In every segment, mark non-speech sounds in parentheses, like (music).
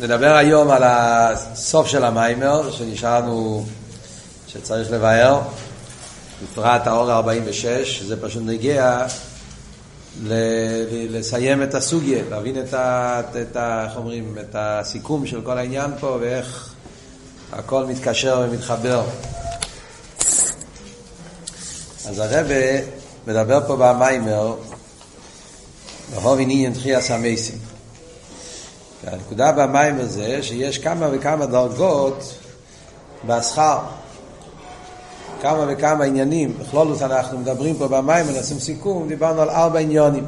נדבר היום על הסוף של המיימר, שנשארנו, שצריך לבאר, בפרט האור ה-46, זה פשוט נגיע לסיים את הסוגיה, להבין את, ה, את, ה, איך אומרים, את הסיכום של כל העניין פה ואיך הכל מתקשר ומתחבר. אז הרבה מדבר פה במיימר, בהוב עניין תחייה המייסים. הנקודה במים הזה שיש כמה וכמה דרגות בשכר. כמה וכמה עניינים. בכלולות אנחנו מדברים פה במים ונעשים סיכום, דיברנו על ארבע עניונים.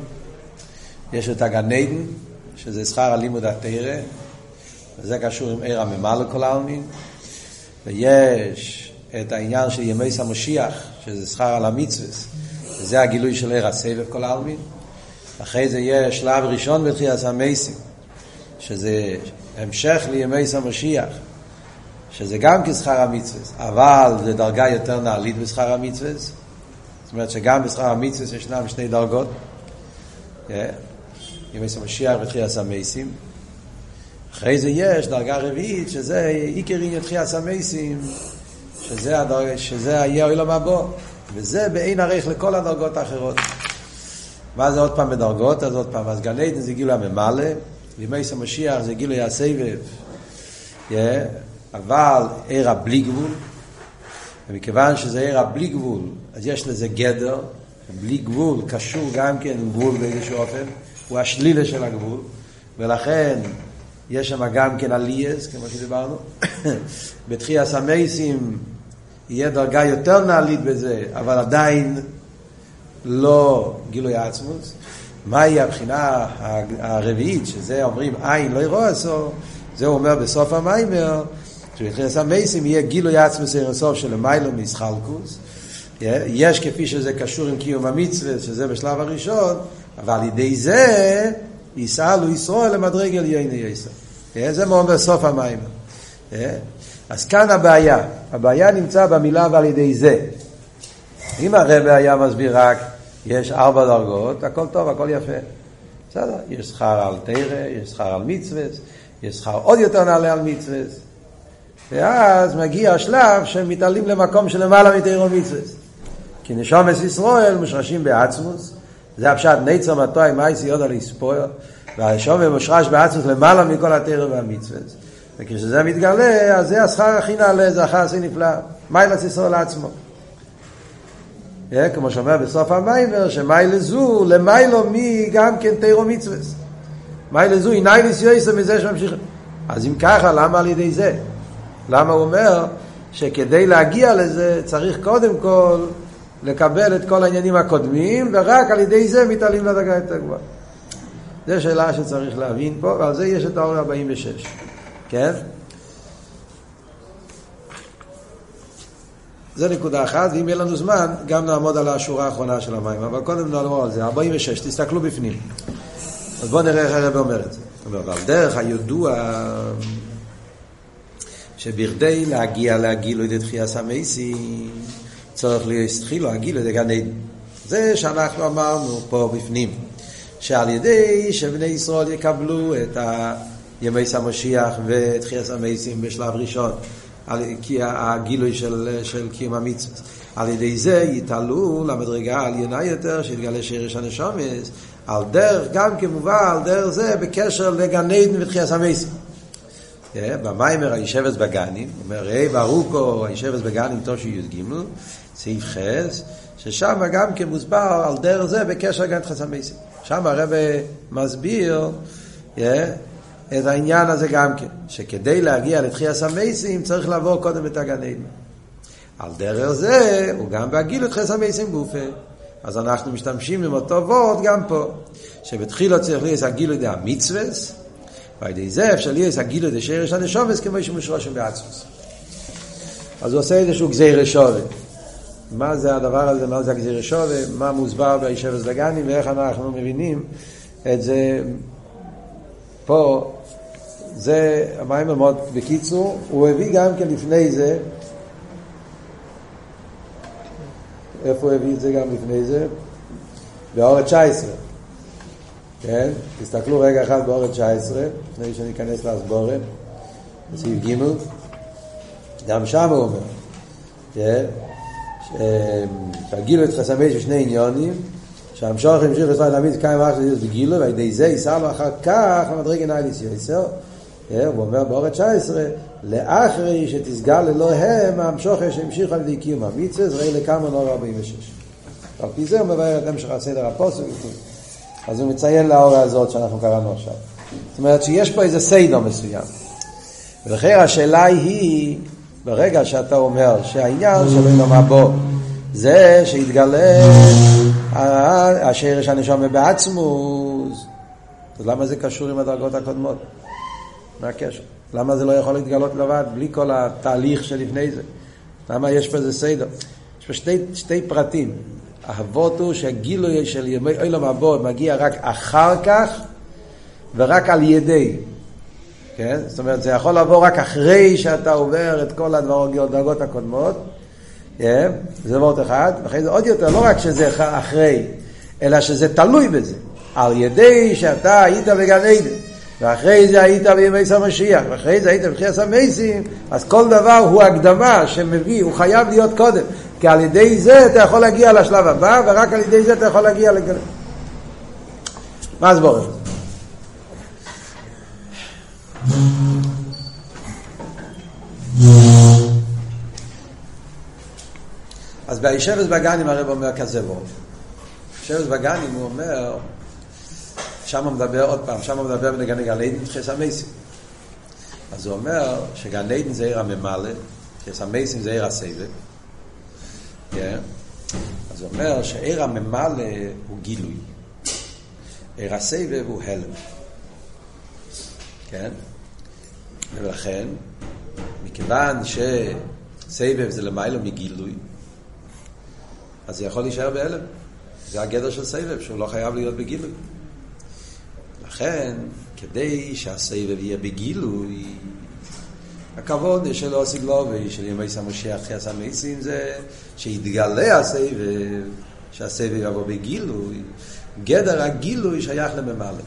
יש את הגן עדן, שזה שכר הלימוד התרא, וזה קשור עם עיר הממה לכל העלמין. ויש את העניין של ימי סמושיח, שזה שכר על המצווה, וזה הגילוי של עיר הסבב כל העלמין. אחרי זה יש שלב ראשון בתחיית המייסים. שזה המשך לימי סמשיח, שזה גם כשכר המצווה, אבל זה דרגה יותר נעלית בשכר המצווה, זאת אומרת שגם בשכר המצווה ישנם שני דרגות, כן? ימי סמשיח ותחיית המייסים. אחרי זה יש דרגה רביעית, שזה עיקרין יתחיית המייסים, שזה, הדרג, שזה יהיה עולם הבא, וזה באין ערך לכל הדרגות האחרות. מה זה עוד פעם בדרגות? אז עוד פעם, אז גן עדן זה גילו הממלא, בימייס המשיח זה גילוי הסבב, yeah, אבל עיר הבלי גבול, ומכיוון שזה עיר הבלי גבול, אז יש לזה גדר, בלי גבול קשור גם כן עם גבול באיזשהו אופן, הוא השלילה של הגבול, ולכן יש שם גם כן עלייס, כמו שדיברנו. (coughs) בתחייה המייסים יהיה דרגה יותר נעלית בזה, אבל עדיין לא גילוי העצמוס. מהי הבחינה הרביעית, שזה אומרים עין לא ירוא אסור, זה הוא אומר בסוף המיימר, שבתחילת המייסים יהיה גילוי עצמס אירסוף של מיילו מסחלקוס, יש כפי שזה קשור עם קיום המצווה, שזה בשלב הראשון, אבל ידי זה יסעלו ישראל למדרג עליון יסר. זה מאוד בסוף המיימר. אז כאן הבעיה, הבעיה נמצא במילה ועל ידי זה. אם הרב היה מסביר רק יש ארבע דרגות, הכל טוב, הכל יפה. בסדר, יש שכר על תרא, יש שכר על מצווה, יש שכר עוד יותר נעלה על מצווה. ואז מגיע השלב שהם מתעלים למקום שלמעלה מתרא ומצווה. כי נשומס ישראל מושרשים בעצמוס, זה הפשט ניצר מטוי מייסי יודע להספויר, והשומר מושרש בעצמוס למעלה מכל התרא והמצווה. וכשזה מתגלה, אז זה השכר הכי נעלה, זה אחר הכי נפלא. מיילס ישראל לעצמו. כמו שאומר בסוף המיימר, שמיילה זו, למיילו מי גם כן תירו מצווס. מיילה זו, עיני לסיועסה מזה שממשיך. אז אם ככה, למה על ידי זה? למה הוא אומר שכדי להגיע לזה צריך קודם כל לקבל את כל העניינים הקודמים, ורק על ידי זה מתעלים לדרגה יותר גבוהה. זו שאלה שצריך להבין פה, ועל זה יש את האור 46. כן? זה נקודה אחת, ואם יהיה לנו זמן, גם נעמוד על השורה האחרונה של המים. אבל קודם נעמוד על זה, 46, תסתכלו בפנים. אז בואו נראה איך הרב אומר את זה. אבל דרך הידוע שבכדי להגיע להגילו ידי תחייה סמייסי, צריך להיות תחילו הגילו ידי גן עדן. זה שאנחנו אמרנו פה בפנים, שעל ידי שבני ישראל יקבלו את ימי סמשיח ותחייה סמייסים בשלב ראשון. על, כי הגילוי של, של קיום המצווה. על ידי זה יתעלו למדרגה העליונה יותר, שיתגלה שרש הנשומס, על דרך, גם כמובן, על דרך זה בקשר לגן עדן ותחיית המסים. במיימר הישבס בגנים, אומר ראי ברוקו הישבס בגנים תושי י"ג, סעיף חס, ששם גם כן מוסבר על דרך זה בקשר לגן תחיית המסים. שם הרב מסביר את העניין הזה גם כן, שכדי להגיע לתחייה המייסים צריך לעבור קודם את הגן עדן. על דרך זה הוא גם בהגיל את חס המייסים גופה. אז אנחנו משתמשים עם אותו וורד גם פה, שבתחילו צריך להיות הגילו דה המצווה, ועל ידי זה אפשר להיות הגילו דה שרש הנשומס כמו שמושרשם בעצמוס. אז הוא עושה איזשהו גזיר שובה. מה זה הדבר הזה, מה זה הגזיר שובה, מה מוסבר בישבס לגנים ואיך אנחנו מבינים את זה פה זה המים מאוד בקיצור, הוא הביא גם כן לפני זה, איפה הוא הביא את זה גם לפני זה? באור ה-19. כן? תסתכלו רגע אחד באורן 19, לפני שאני אכנס להסבורן, בסעיף ג', גם שם הוא אומר, כן? שגילו את חסמי של שני עניונים, שהמשוך המשיך לסוד להעמיד קיים אח של בגילו, ועל ידי זה יישא לו אחר כך למדרגה נייליס יסר. הוא אומר באורן 19, לאחרי שתסגל אלוהם, המשוך שהמשיך על ידי קיום המצווה, ראי לכמה נור 46. על פי זה הוא מבאר את המשך הסדר הפוסק. אז הוא מציין לאורה הזאת שאנחנו קראנו עכשיו. זאת אומרת שיש פה איזה סדר מסוים. ולכן השאלה היא, ברגע שאתה אומר שהעניין של עולם הבא זה שהתגלה השרש הנשום בעצמוס, אז למה זה קשור עם הדרגות הקודמות? מה הקשר? למה זה לא יכול להתגלות לבד בלי כל התהליך שלפני זה? למה יש פה איזה סדר? יש פה שתי, שתי פרטים. האבות הוא שהגילוי של ימי עולם הבא מגיע רק אחר כך ורק על ידי. כן? זאת אומרת, זה יכול לבוא רק אחרי שאתה עובר את כל הדרגות הקודמות. כן? זה דבר אחד. ואחרי זה עוד יותר, לא רק שזה אחרי, אלא שזה תלוי בזה. על ידי שאתה היית בגן עדן. ואחרי זה היית בימי המשיח, ואחרי זה היית בחיית המייסים, אז כל דבר הוא הקדמה שמביא, הוא חייב להיות קודם. כי על ידי זה אתה יכול להגיע לשלב הבא, ורק על ידי זה אתה יכול להגיע לגל... מה הסבורת? אז בישבס בגנים הרב אומר כזה וורד. בישבס בגנים הוא אומר, שם הוא מדבר עוד פעם, שם הוא מדבר בנגן גן עדן חס המייסים. אז הוא אומר שגן עדן זה עיר הממלא, חס המייסים זה עיר הסבב. כן? אז הוא אומר שעיר הממלא הוא גילוי. עיר הסבב הוא הלם. כן? ולכן, מכיוון שסבב זה למיילו מגילוי, אז זה יכול להישאר בהלם. זה הגדר של סבב, שהוא לא חייב להיות בגילוי. לכן, כדי שהסבב יהיה בגילוי, הכבוד של אוסי גלובי, של ימי סמושיח חייס המייסים, זה שיתגלה הסבב, שהסבב יבוא בגילוי, גדר הגילוי שייך לממלא.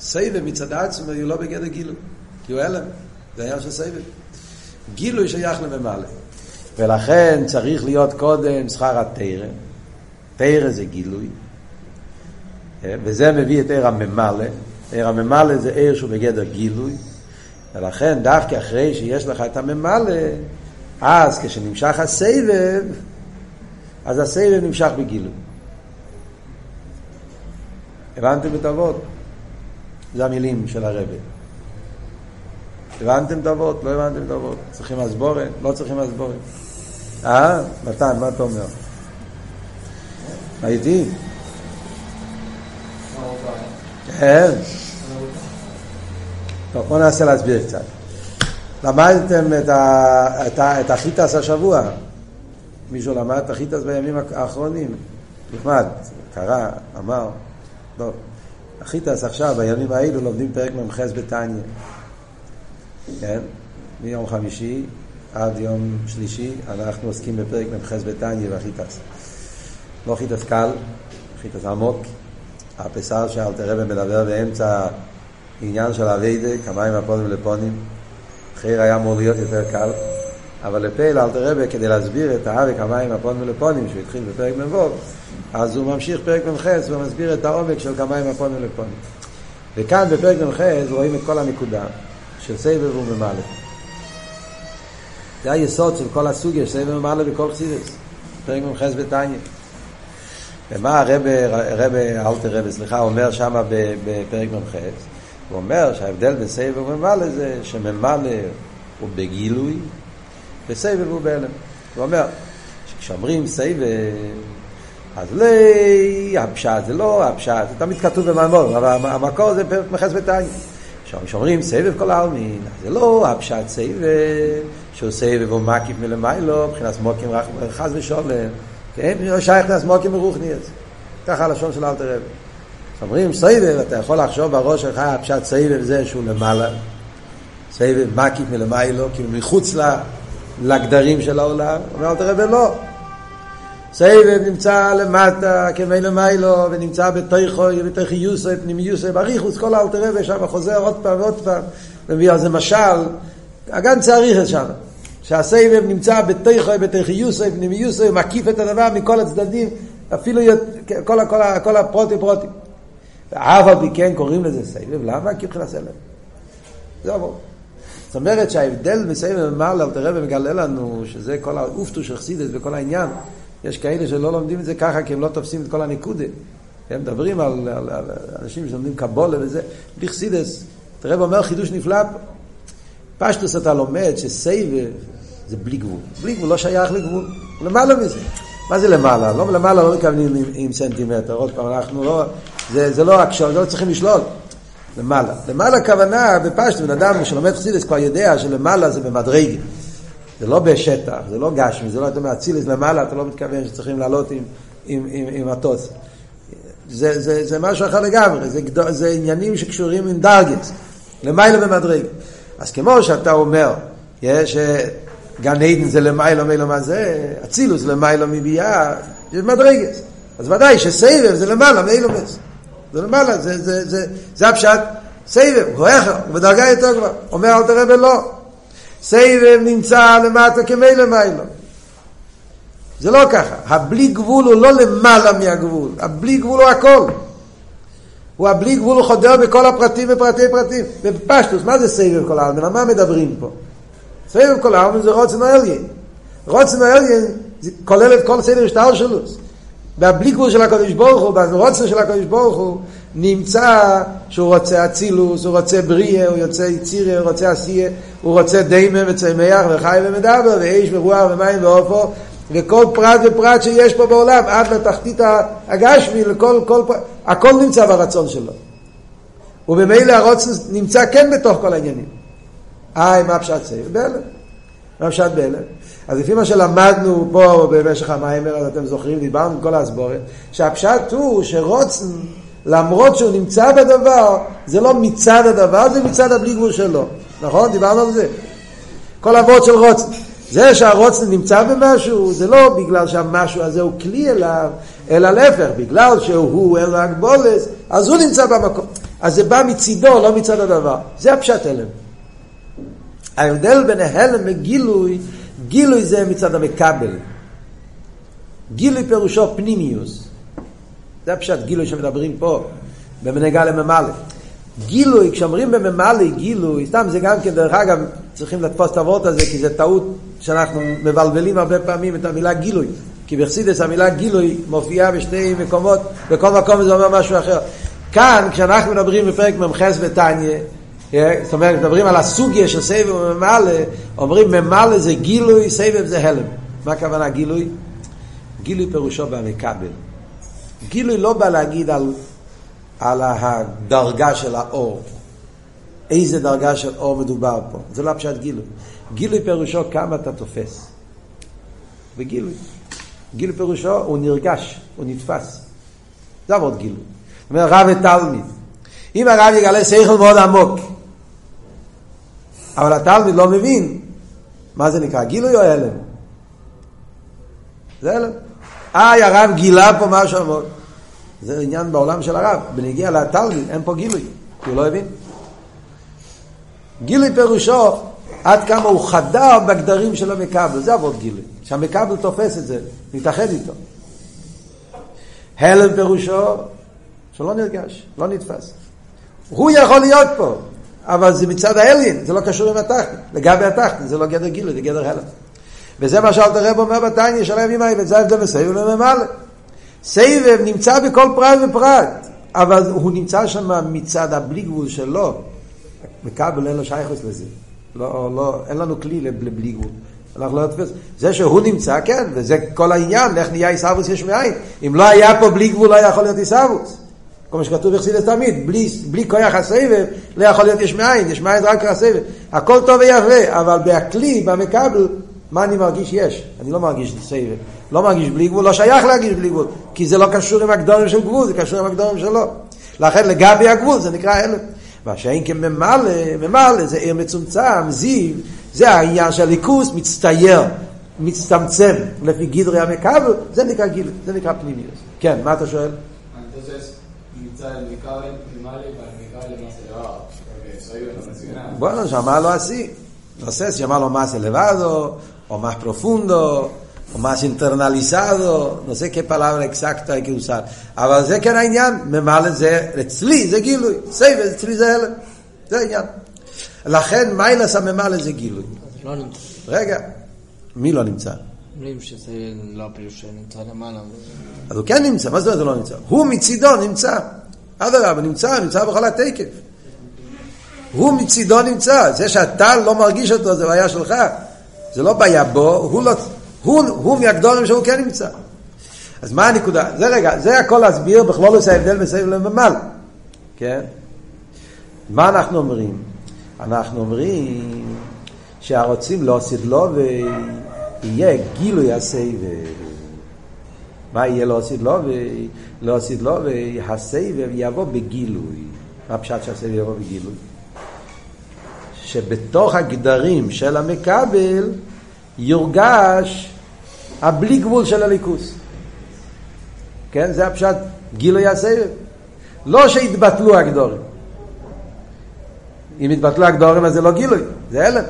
סבב מצד עצמו הוא לא בגדר גילוי, כי הוא הלם, זה היה של סבב. גילוי שייך לממלא. ולכן צריך להיות קודם שכר התרא. תרא זה גילוי, וזה מביא את עיר הממלא. עיר הממלא זה עיר שהוא בגדר גילוי, ולכן דווקא אחרי שיש לך את הממלא, אז כשנמשך הסבב, אז הסבב נמשך בגילוי. הבנתם את אבות? זה המילים של הרבי. הבנתם את אבות? לא הבנתם את אבות? צריכים הסבורת? לא צריכים הסבורת. אה? מתן, מה אתה אומר? הייתי? כן. טוב, בואו ננסה להסביר קצת. למדתם את, ה, את, ה, את החיטס השבוע? מישהו למד את החיטס בימים האחרונים? נחמד, קרא, אמר. טוב. החיטס עכשיו, בימים האלו, לומדים פרק מ"ח בתניא. כן? מיום חמישי עד יום שלישי אנחנו עוסקים בפרק מ"ח בתניא והחיטס. לא חיטס קל, חיטס עמוק. הפסר שאלתר רבי מדבר באמצע עניין של אביידה, כמיים הפונים לפונים. אחר היה אמור להיות יותר קל, אבל לפעיל אלתר רבי כדי להסביר את האבק המים הפונים לפונים שהוא התחיל בפרק מ"ו, אז הוא ממשיך פרק מ"ח ומסביר את העומק של כמיים הפונים לפונים. וכאן בפרק מ"ח רואים את כל הנקודה של סבב וממלא. זה היסוד של כל הסוגיה, סבב וממלא בכל חסידס. פרק מ"ח בתניא. ומה הרבי, אלתר רבי, סליחה, אומר שם בפרק מ"ח? הוא אומר שההבדל בין סבב וממלא זה שממלא הוא בגילוי וסבב הוא בהלם. הוא אומר שכשאומרים סבב אז לי, הפשט זה לא הפשט, זה תמיד כתוב במאמור, אבל המקור זה פרק מחס בתניא. כשאומרים סבב כל העלמין, זה לא הפשט סבב, שהוא סבב הוא מקיף מלמיילו, מבחינת מוקים חס ושולם, כן? שייך מוקים מרוחניאס. ככה הלשון של אלתר רבי. אומרים סבב, אתה יכול לחשוב בראש שלך, הפשט סבב זה שהוא למעלה. סבב מקיף מלמיילו, כאילו מחוץ לגדרים של העולם. אומר אלתר רבי לא. סבב נמצא למטה כמי למיילו ונמצא בתיכו בתיכי יוסף פנימי יוסף אריכוס כל האלתר רבי שם חוזר עוד פעם ועוד פעם ומביא על זה משל הגן צריך את שם שהסבב נמצא בתיכו בתיכי יוסף פנימי יוסף מקיף את הדבר מכל הצדדים אפילו כל, כל, כל הפרוטים פרוטים ואף על פי כן קוראים לזה סבב למה? כי מבחינת סבב זה עבור זאת אומרת שההבדל בסבב ומעלה אלתר רבי מגלה לנו שזה כל האופטו של חסידס וכל העניין יש כאלה שלא לומדים את זה ככה כי הם לא תופסים את כל הנקודה. הם מדברים על, על, על אנשים שלומדים קבולה וזה, בחסידס. תראה ואומר חידוש נפלא פה. פשטוס אתה לומד שסייבב זה בלי גבול. בלי גבול לא שייך לגבול. למעלה מזה. מה זה למעלה? לא למעלה לא מתכוונים עם, עם סנטימטר. עוד פעם, אנחנו לא... זה, זה לא הקשור, לא צריכים לשלול. למעלה. למעלה הכוונה בפשטוס, בן אדם שלומד חסידס כבר יודע שלמעלה זה במדרגת. זה לא בשטח, זה לא גשמי, זה לא אתה מאצילס למעלה, אתה לא מתכוון שצריכים לעלות עם, עם, עם, עם מטוס. זה, זה, זה משהו אחר לגמרי, זה, זה עניינים שקשורים עם דרגס, למעלה במדרג. אז כמו שאתה אומר, יש גן עדן זה למעלה מילא מה זה, אצילוס למעלה מביאה, זה מדרגס. אז ודאי שסבב זה למעלה מילא מס. זה למעלה, זה, זה, זה, זה הפשט, סבב, הוא בדרגה יותר כבר. אומר אל תראה ולא. סבב נמצא למטה כמי למיילו. זה לא ככה. הבלי גבול הוא לא למעלה מהגבול. הבלי גבול הוא הכל. הוא הבלי גבול, הוא חודר בכל הפרטים ופרטי פרטים. בפשטוס, מה זה סבב כל העלמין? על מה מדברים פה? סבב כל העלמין זה רוצן האליין. רוצן האליין כולל את כל סדר השטר שלו. והבלי גבול של הקדוש ברוך הוא, ברוצן של הקדוש ברוך הוא, נמצא שהוא רוצה אצילוס, הוא רוצה בריאה, הוא רוצה יצירה, הוא רוצה עשייה, הוא רוצה דיימה וצמח וחי ומדבר, ואיש ורוח ומים ועופו, וכל פרט ופרט שיש פה בעולם, עד לתחתית הגשמי, לכל, כל הכל נמצא ברצון שלו. ובמילא הרוצן נמצא כן בתוך כל העניינים. אה, מה פשט סייב? בהלם. מה פשט בהלם? אז לפי מה שלמדנו פה במשך המיימר, אז אתם זוכרים, דיברנו כל ההסבורת, שהפשט הוא שרוצן למרות שהוא נמצא בדבר, זה לא מצד הדבר, זה מצד הבלי גבול שלו. נכון? דיברנו על זה. כל אבות של רוצן. זה שהרוצן נמצא במשהו, זה לא בגלל שהמשהו הזה הוא כלי אליו, אלא להפך, בגלל שהוא אין לו הגבולס, אז הוא נמצא במקום. אז זה בא מצידו, לא מצד הדבר. זה הפשט הלם. ההבדל בין ההלם וגילוי, גילוי זה מצד המקבל. גילוי פירושו פנימיוס. זה הפשט גילוי שמדברים פה, במנהגה לממלא. גילוי, כשאומרים בממלא גילוי, סתם זה גם כן, דרך אגב, צריכים לתפוס את הוורט הזה, כי זה טעות שאנחנו מבלבלים הרבה פעמים את המילה גילוי. כי בחסידס המילה גילוי מופיעה בשתי מקומות, בכל מקום זה אומר משהו אחר. כאן, כשאנחנו מדברים בפרק מ"ח ותניא, זאת אומרת, מדברים על הסוגיה של סבב וממלא, אומרים ממלא זה גילוי, סבב זה הלם. מה הכוונה גילוי? גילוי פירושו במקבל. גילוי לא בא להגיד על, על הדרגה של האור. איזה דרגה של אור מדובר פה. זה לא פשט גילוי. גילוי פירושו כמה אתה תופס. וגילוי. גילוי פירושו הוא נרגש, הוא נתפס. זה עבוד גילוי. זאת אומרת, רב ותלמיד. אם הרב יגלה שכל מאוד עמוק, אבל התלמיד לא מבין, מה זה נקרא, גילוי או הלם? זה הלם. איי, הרב גילה פה משהו עמוק. זה עניין בעולם של הרב. בנגיע לתלמיד, אין פה גילוי, כי הוא לא הבין. גילוי פירושו עד כמה הוא חדר בגדרים של המקבל, זה עבוד גילוי. שהמקבל תופס את זה, מתאחד איתו. הלם פירושו שלא נרגש, לא נתפס. הוא יכול להיות פה, אבל זה מצד האלין, זה לא קשור עם התחתן. לגבי התחתן, זה לא גדר גילוי, זה גדר הלם. וזה מה שאלת הרב אומר בתניא של הימים האלה, וזה ההבדל בסבב לממלא. סבב נמצא בכל פרט ופרט, אבל הוא נמצא שם מצד הבלי גבול שלו. מכבל אין לו שייכוס לזה. לא, לא, אין לנו כלי לבלי גבול. אנחנו לא נתפס. זה שהוא נמצא, כן, וזה כל העניין, איך נהיה עיסאוווס יש מאין. אם לא היה פה בלי גבול, לא יכול להיות עיסאוווס. כל מה שכתוב בחסידס תמיד, בלי, בלי כוח הסבב, לא יכול להיות יש מאין, יש מאין רק הסבב. הכל טוב ויפה, אבל בהכלי, במקבל, מה אני מרגיש יש? אני לא מרגיש סבב. לא מרגיש בלי גבול, לא שייך להרגיש בלי גבול, כי זה לא קשור עם הגדולים של גבול, זה קשור עם הגדולים שלו. לכן לגבי הגבול זה נקרא הלם. מה שאין כממלא, ממלא זה עיר מצומצם, זיו, זה העניין של הליכוס מצטייר מצטמצם לפי גדרי המקבל, זה נקרא גילוי, זה נקרא פנימיוס. כן, מה אתה שואל? Bueno, llamarlo así. No sé si llamarlo más elevado, o más profundo, o más internalizado, no sé qué palabra exacta hay que usar. אבל זה כן העניין, ממלא זה, אצלי זה גילוי, סובב, אצלי זה העלם, זה העניין. לכן מעלת הממלא זה גילוי. לא נמצא. רגע, מי לא נמצא? אומרים שזה לא הפירוש שנמצא למעלה. אז הוא כן נמצא, מה זאת אומרת הוא לא נמצא? הוא מצידו נמצא. אדרבה, נמצא, נמצא בכל התוקף. הוא מצידו נמצא. זה שאתה לא מרגיש אותו, זה בעיה שלך. זה לא בעיה בו, הוא, לא, הוא, הוא מהגדורים שהוא כן נמצא. אז מה הנקודה? זה רגע, זה הכל להסביר בכלולוס ההבדל מסביב לממל. כן? מה אנחנו אומרים? אנחנו אומרים שהרוצים לא עשית לו ויהיה גילוי הסבב. מה יהיה לא עשית לו ולא עשית לו והסבב יבוא בגילוי. מה פשט שהסבב יבוא בגילוי? שבתוך הגדרים של המקבל יורגש הבלי גבול של הליכוס. כן? זה הפשט גילוי הסבב. לא שהתבטלו הגדורים. אם התבטלו הגדורים אז זה לא גילוי, זה הלם.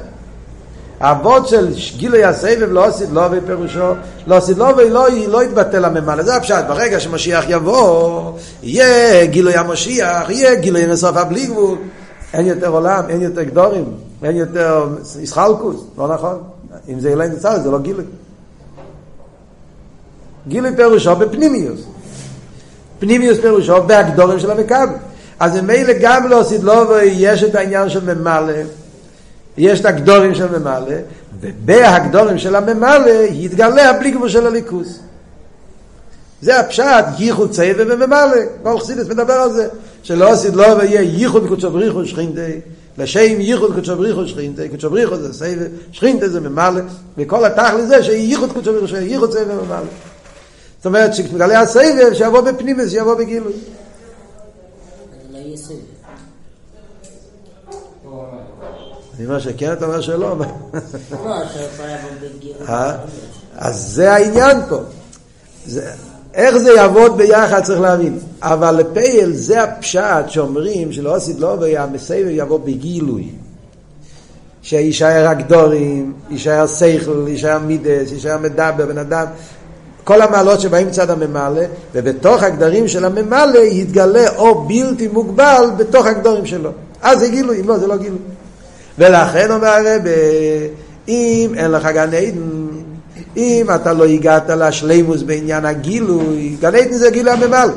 האבות של גילוי הסבב לא עשית לו בפירושו, לא עשית לו ולא לא יתבטל הממלא, זה הפשט, ברגע שמשיח יבוא, יהיה גילוי המשיח, יהיה גילוי נסוף הבלי גבול, אין יותר עולם, אין יותר גדורים, אין יותר ישחלקוס, לא נכון? אם זה אילן נצל זה לא גילוי. גילוי פירושו בפנימיוס. פנימיוס פירושו בהגדורים של המקבל. אז ממילא גם לא עשית לו ויש את העניין של ממלא, יש את הגדורים של ממלא, ובהגדורים של הממלא יתגלה הבלי גבול של הליכוס. זה הפשט, ייחוד צבע וממלא. כל חסידס מדבר על זה, שלא עשית לו ויהיה ייחוד קודשו בריחו שכינתי, לשם ייחוד קודשו בריחו שכינתי, קודשו בריחו זה סבע, שכינתי זה ממלא, וכל התכלי זה שייחוד קודשו בריחו שכינתי, ייחוד צבע וממלא. זאת אומרת, שכתגלה הסבב, שיבוא בפנימס, שיבוא בגילוי. אני אומר שכן, אתה אומר שלא. אז זה העניין פה. זה, איך זה יעבוד ביחד צריך להבין. אבל לפייל זה הפשט שאומרים שלא עשית לא והמסבב יבוא בגילוי. שיישאר הגדורים, יישאר שכל, יישאר מידס, יישאר מדבר, בן אדם. כל המעלות שבאים מצד הממלא, ובתוך הגדרים של הממלא יתגלה אור בלתי מוגבל בתוך הגדרים שלו. אז זה גילוי, אם לא, זה לא גילוי. ולכן אומר הרב, אם אין לך גן עדן, אם אתה לא הגעת לשלימוס בעניין הגילוי, גן עדן זה גילוי הממלא.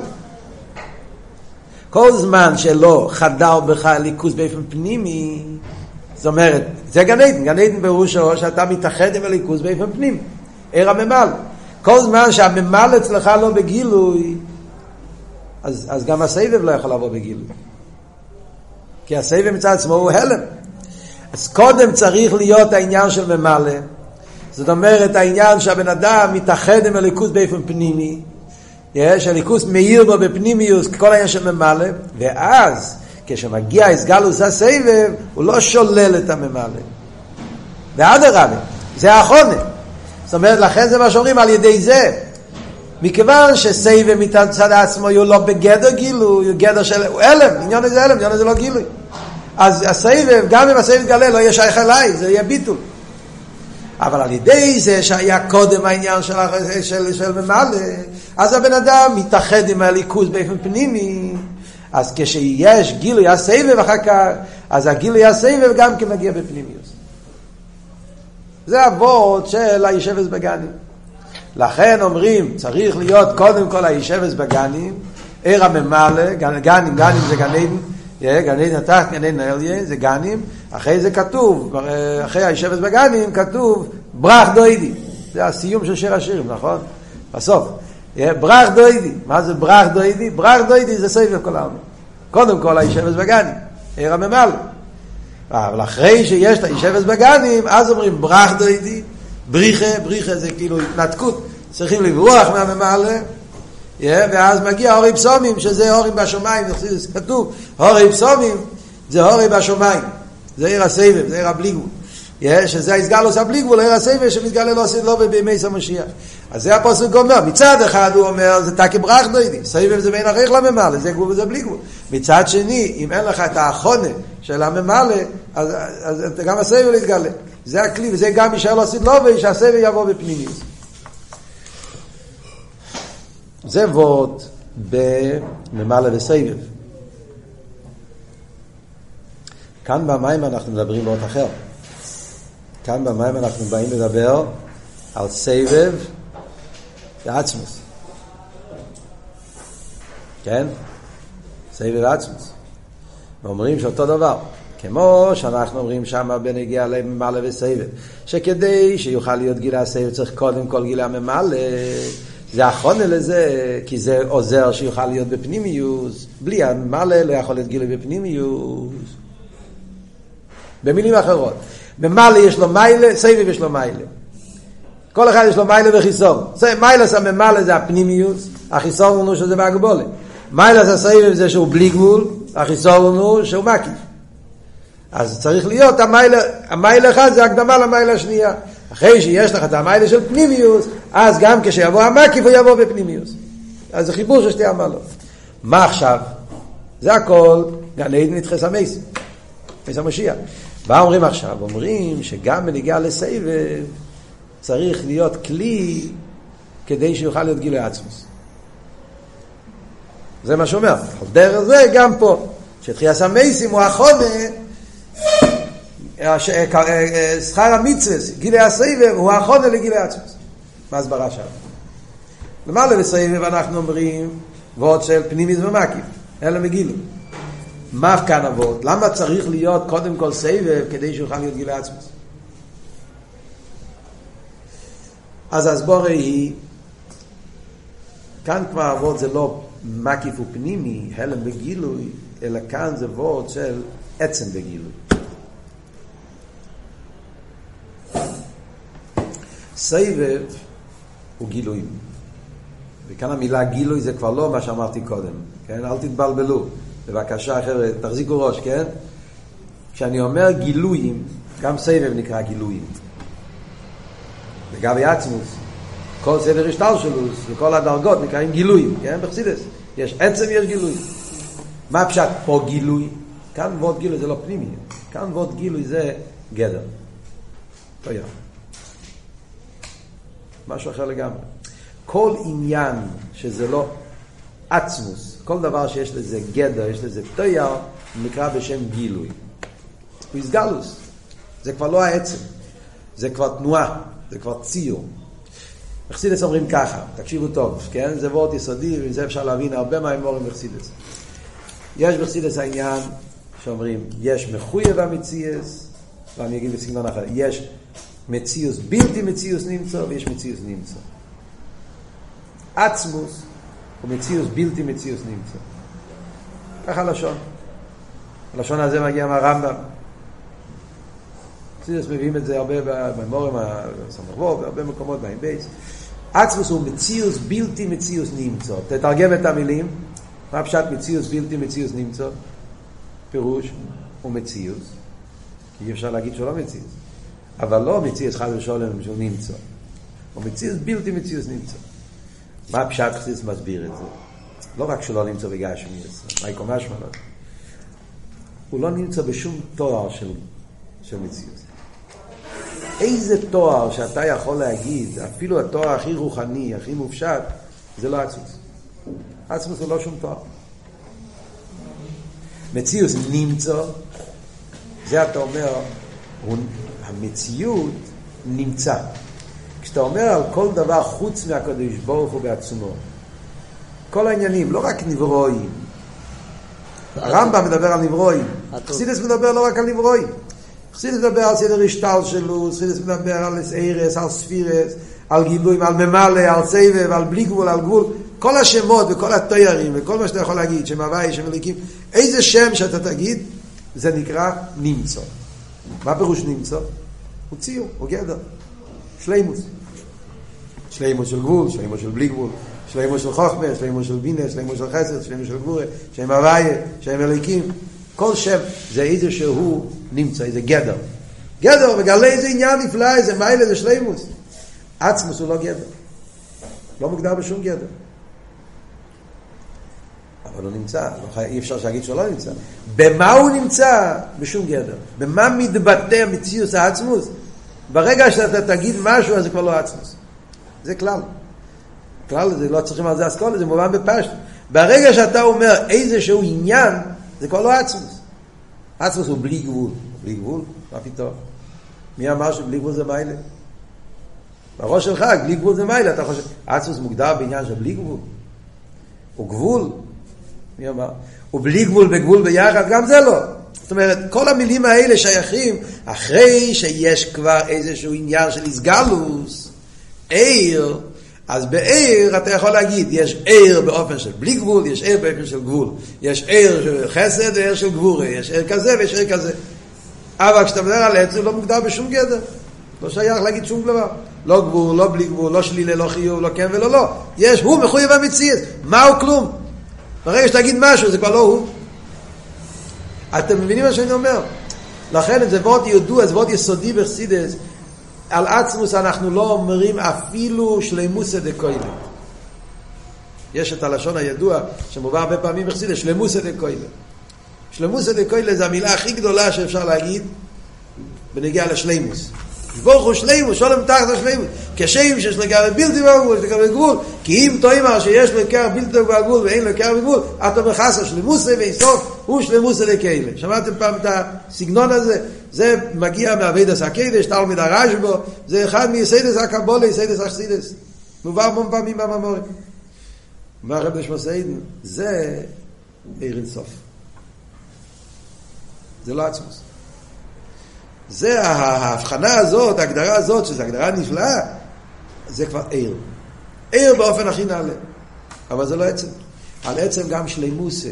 כל זמן שלא חדר בך ליכוז באופן פנימי, זאת אומרת, זה גן עדן, גן עדן פירושו שאתה מתאחד עם הליכוז באופן פנימי, עיר הממלא. כל זמן שהממלא אצלך לא בגילוי, אז, אז גם הסבב לא יכול לבוא בגילוי. כי הסבב מצד עצמו הוא הלם. אז קודם צריך להיות העניין של ממלא. זאת אומרת, העניין שהבן אדם מתאחד עם הליכוס באופן פנימי, יש הליכוס מאיר בו בפנימיוס, כל העניין של ממלא, ואז כשמגיע הסגלוס הסבב, הוא לא שולל את הממלא. ואדרבה, זה האחרונה. זאת אומרת, לכן זה מה שאומרים על ידי זה. מכיוון שסבב מצד עצמו הוא לא בגדר גילוי, הוא גדר של הלם, עניין הזה הלם, עניין הזה לא גילוי. אז הסבב, גם אם הסבב יתגלה, לא יהיה שייך אליי, זה יהיה ביטול. אבל על ידי זה שהיה קודם העניין של, של, של ממלא, אז הבן אדם מתאחד עם הליכוז באופן פנימי, אז כשיש גילוי הסבב אחר כך, אז הגילוי הסבב גם כן מגיע בפנימיוס. זה אבות של הישבס בגנים. לכן אומרים, צריך להיות קודם כל הישבס בגנים, עיר הממלא, גנים, גנים זה גנים, גן עדן התחת, גן עדן העליין, זה גנים, אחרי זה כתוב, אחרי הישבס בגנים כתוב ברך דוידי, זה הסיום של שיר השירים, נכון? בסוף, ברך דוידי, מה זה ברך דוידי? ברך דוידי זה סבב כל העולם. קודם כל הישבס בגנים, עיר הממלא. אבל אחרי שיש את הישבס בגנים, אז אומרים ברך דוידי, בריחה, בריחה זה כאילו התנתקות, צריכים לברוח מהממלא, Yeah, ואז מגיע הורי פסומים, שזה הורים בשמיים, כתוב, הורי פסומים זה הורי בשמיים, זה עיר הסבב, זה עיר הבליגו. Yeah, שזה ההסגלוס הבלי גבול, עיר הסבל שמתגלה לא, לא בימי המשיח. אז זה הפוסק אומר, מצד אחד הוא אומר, זה תקי ברח דוידי, סבב זה בין הריח לממלא, זה גבול וזה בלי גבול. מצד שני, אם אין לך את האחונה של הממלא, אז, אז גם הסבב יתגלה. זה הכלי, וזה גם יישאר לו סדלובי, שהסבב יבוא בפנימיות. זה וורד בממלא וסבב. כאן במים אנחנו מדברים באות אחר. כאן במים אנחנו באים לדבר על סבב ועצמוס. כן? סבב ועצמוס. ואומרים שאותו דבר. כמו שאנחנו אומרים שם בנגיע לממלא וסבב, שכדי שיוכל להיות גילה הסבב צריך קודם כל גילה ממלא, זה החונה לזה, כי זה עוזר שיוכל להיות בפנימיוס, בלי הממלא לא יכול להיות גילה בפנימיוס. במילים אחרות, ממלא יש לו מיילה, סבב יש לו מיילה. כל אחד יש לו מיילה וחיסור. מיילה זה ממלא זה הפנימיוס, החיסור הוא שזה בהגבולת. מיילה זה סבב זה שהוא בלי גבול, החיסור הוא שהוא מקיף. אז צריך להיות המיילה, המיילה אחד זה הקדמה למיילה השנייה. אחרי שיש לך את המיילה של פנימיוס, אז גם כשיבוא המקיף הוא יבוא בפנימיוס. אז זה חיבור של שתי המעלות. מה עכשיו? זה הכל גן עדן נדחס המייס. מייס המשיח. מה אומרים עכשיו? אומרים שגם בניגיע לסבב צריך להיות כלי כדי שיוכל להיות גילוי עצמוס. זה מה שאומר. דרך זה גם פה. שתחייה סמייסים הוא החונה שכר המצווה, גילי הסבב, הוא החונה לגילי עצמוס. מה הסברה שם? למעלה בסבב אנחנו אומרים ועוד של פנימיס ומקיף, אלא מגילו. מה כאן אבות? למה צריך להיות קודם כל סבב כדי שיוכל להיות גילי עצמוס? אז הסבורה היא, כאן כבר אבות זה לא מקיף ופנימי, הלם בגילוי, אלא כאן זה וורד של עצם בגילוי. סבב הוא גילויים. וכאן המילה גילוי זה כבר לא מה שאמרתי קודם, כן? אל תתבלבלו. בבקשה חבר'ה, תחזיקו ראש, כן? כשאני אומר גילויים, גם סבב נקרא גילויים. לגבי עצמוס, כל סדר השטלשלוס וכל הדרגות נקראים גילויים, כן? בחסידס. יש עצם, יש גילוי. מה פשט פה גילוי? כאן ווד גילוי זה לא פנימי, כאן ווד גילוי זה גדר. יודע. משהו אחר לגמרי. כל עניין שזה לא עצמוס, כל דבר שיש לזה גדר, יש לזה תויר, נקרא בשם גילוי. הוא איסגלוס. זה כבר לא העצם, זה כבר תנועה, זה כבר ציור. מחסידס אומרים ככה, תקשיבו טוב, כן? זה וורט יסודי, ועם זה אפשר להבין הרבה מהאמורים מחסידס. יש בחסידס העניין שאומרים, יש מחויב המציאס, ואני אגיד בסגנון אחר, יש מציאוס בלתי מציאוס נמצא ויש מציאוס נמצא. עצמוס הוא מציאוס בלתי מציאוס נמצא. ככה הלשון. הלשון הזה מגיע מהרמב"ם. מציאוס מביאים את זה הרבה במורים הסמכבו, בהרבה מקומות בהם בייס. עצמוס הוא מציאוס בלתי מציאוס נמצא. תתרגם את המילים. מה פשט מציאוס בלתי מציאוס נמצא? פירוש הוא מציאוס. כי אי אפשר להגיד שהוא לא מציאוס. אבל לא מציאס חד ושולם שהוא נמצא. הוא מציאס בלתי מציאס נמצא. מה פשט חסיס מסביר את זה? לא רק שלא נמצא בגשמיאס, מה יקום לו? הוא לא נמצא בשום תואר של, של מציאס. איזה תואר שאתה יכול להגיד, אפילו התואר הכי רוחני, הכי מופשט, זה לא עצמוס. עצמוס הוא לא שום תואר. מציאוס נמצא, זה אתה אומר, הוא המציאות נמצא. כשאתה אומר על כל דבר חוץ מהקדוש ברוך הוא בעצמו, כל העניינים, לא רק נברואים. הרמב"ם מדבר על נברואים. חסידס מדבר לא רק על נברואים. חסידס מדבר על סדר השטל שלו, חסידס מדבר על ארס, על ספירס, על גילויים, על ממלא, על סבב, על בלי גבול, על גבול. כל השמות וכל התיירים וכל מה שאתה יכול להגיד, שם הוואי, שם אליקים, איזה שם שאתה תגיד, זה נקרא נמצא. מה פירוש נמצא? הוא ציור, הוא גדר. שלימוס. שלימוס של גבול, שלימוס של בלי גבול, שלימוס של חוכמה, שלימוס של בינה, שלימוס של חסד, שלימוס של גבורה, שם הוויה, שם אליקים. כל שם זה איזה שהוא נמצא, איזה גדר. גדר מגלה איזה עניין נפלא, איזה מיילה, זה שלימוס. עצמוס הוא לא גדר. לא מוגדר בשום גדר. הוא נמצא, לא אי אפשר להגיד שהוא לא נמצא. במה הוא נמצא? בשום גדר. במה מתבטא מציאוס העצמוס? ברגע שאתה תגיד משהו, אז זה כבר לא עצמוס. זה כלל. כלל זה לא צריכים על זה אסכולה, זה מובן בפשט. ברגע שאתה אומר איזשהו עניין, זה כבר לא עצמוס. עצמוס הוא בלי גבול. בלי גבול? מה פתאום? מי אמר שבלי גבול זה מיילה? בראש שלך, בלי גבול זה מיילה, אתה חושב, עצמוס מוגדר בעניין של בלי גבול. הוא גבול. מי אמר? הוא בלי גבול וגבול ביחד, גם זה לא. זאת אומרת, כל המילים האלה שייכים אחרי שיש כבר איזשהו עניין של איסגלוס, עיר, אז בעיר אתה יכול להגיד, יש עיר באופן של בלי גבול, יש עיר באופן של גבול. יש עיר של חסד ועיר של גבורה, יש עיר כזה ויש עיר כזה. אבל כשאתה מדבר על עץ, הוא לא מוגדר בשום גדר. לא שייך להגיד שום דבר. לא גבול, לא בלי גבול, לא שלילה, לא חיוב, לא כן ולא לא. יש, הוא מחויב המציאות. מהו כלום? ברגע שתגיד משהו, זה כבר לא הוא. אתם מבינים מה שאני אומר? לכן זה וורד ידוע, זה וורד יסודי בחסידס. על עצמוס אנחנו לא אומרים אפילו שלימוסא דקוילה. יש את הלשון הידוע שמובא הרבה פעמים בחסידס, שלימוסא דקוילה. שלמוסא דקוילה זה המילה הכי גדולה שאפשר להגיד בנגיע לשלימוס. שבורכו שלימו, שולם תחת השלימו, כשם שיש לו כאר בלתי בגבול, שיש לו בגבול, כי אם תו אמר שיש לקר כאר בלתי בגבול ואין לקר בגבול, אתה מחס השלימו ואיסוף, הוא שלימו לקיימה לכאלה. שמעתם פעם את הסגנון הזה? זה מגיע מהביד הסקדה, יש תלמיד הרשבו, זה אחד מיסדס הקבולה, יסדס החסידס. מובר מום פעמים בממורים. מה רב נשמע זה אירן סוף. זה לא עצמוס. זה ההבחנה הזאת, ההגדרה הזאת, שזו הגדרה נפלאה, זה כבר עיר. עיר באופן הכי נעלה. אבל זה לא עצם. על עצם גם שלימוסה.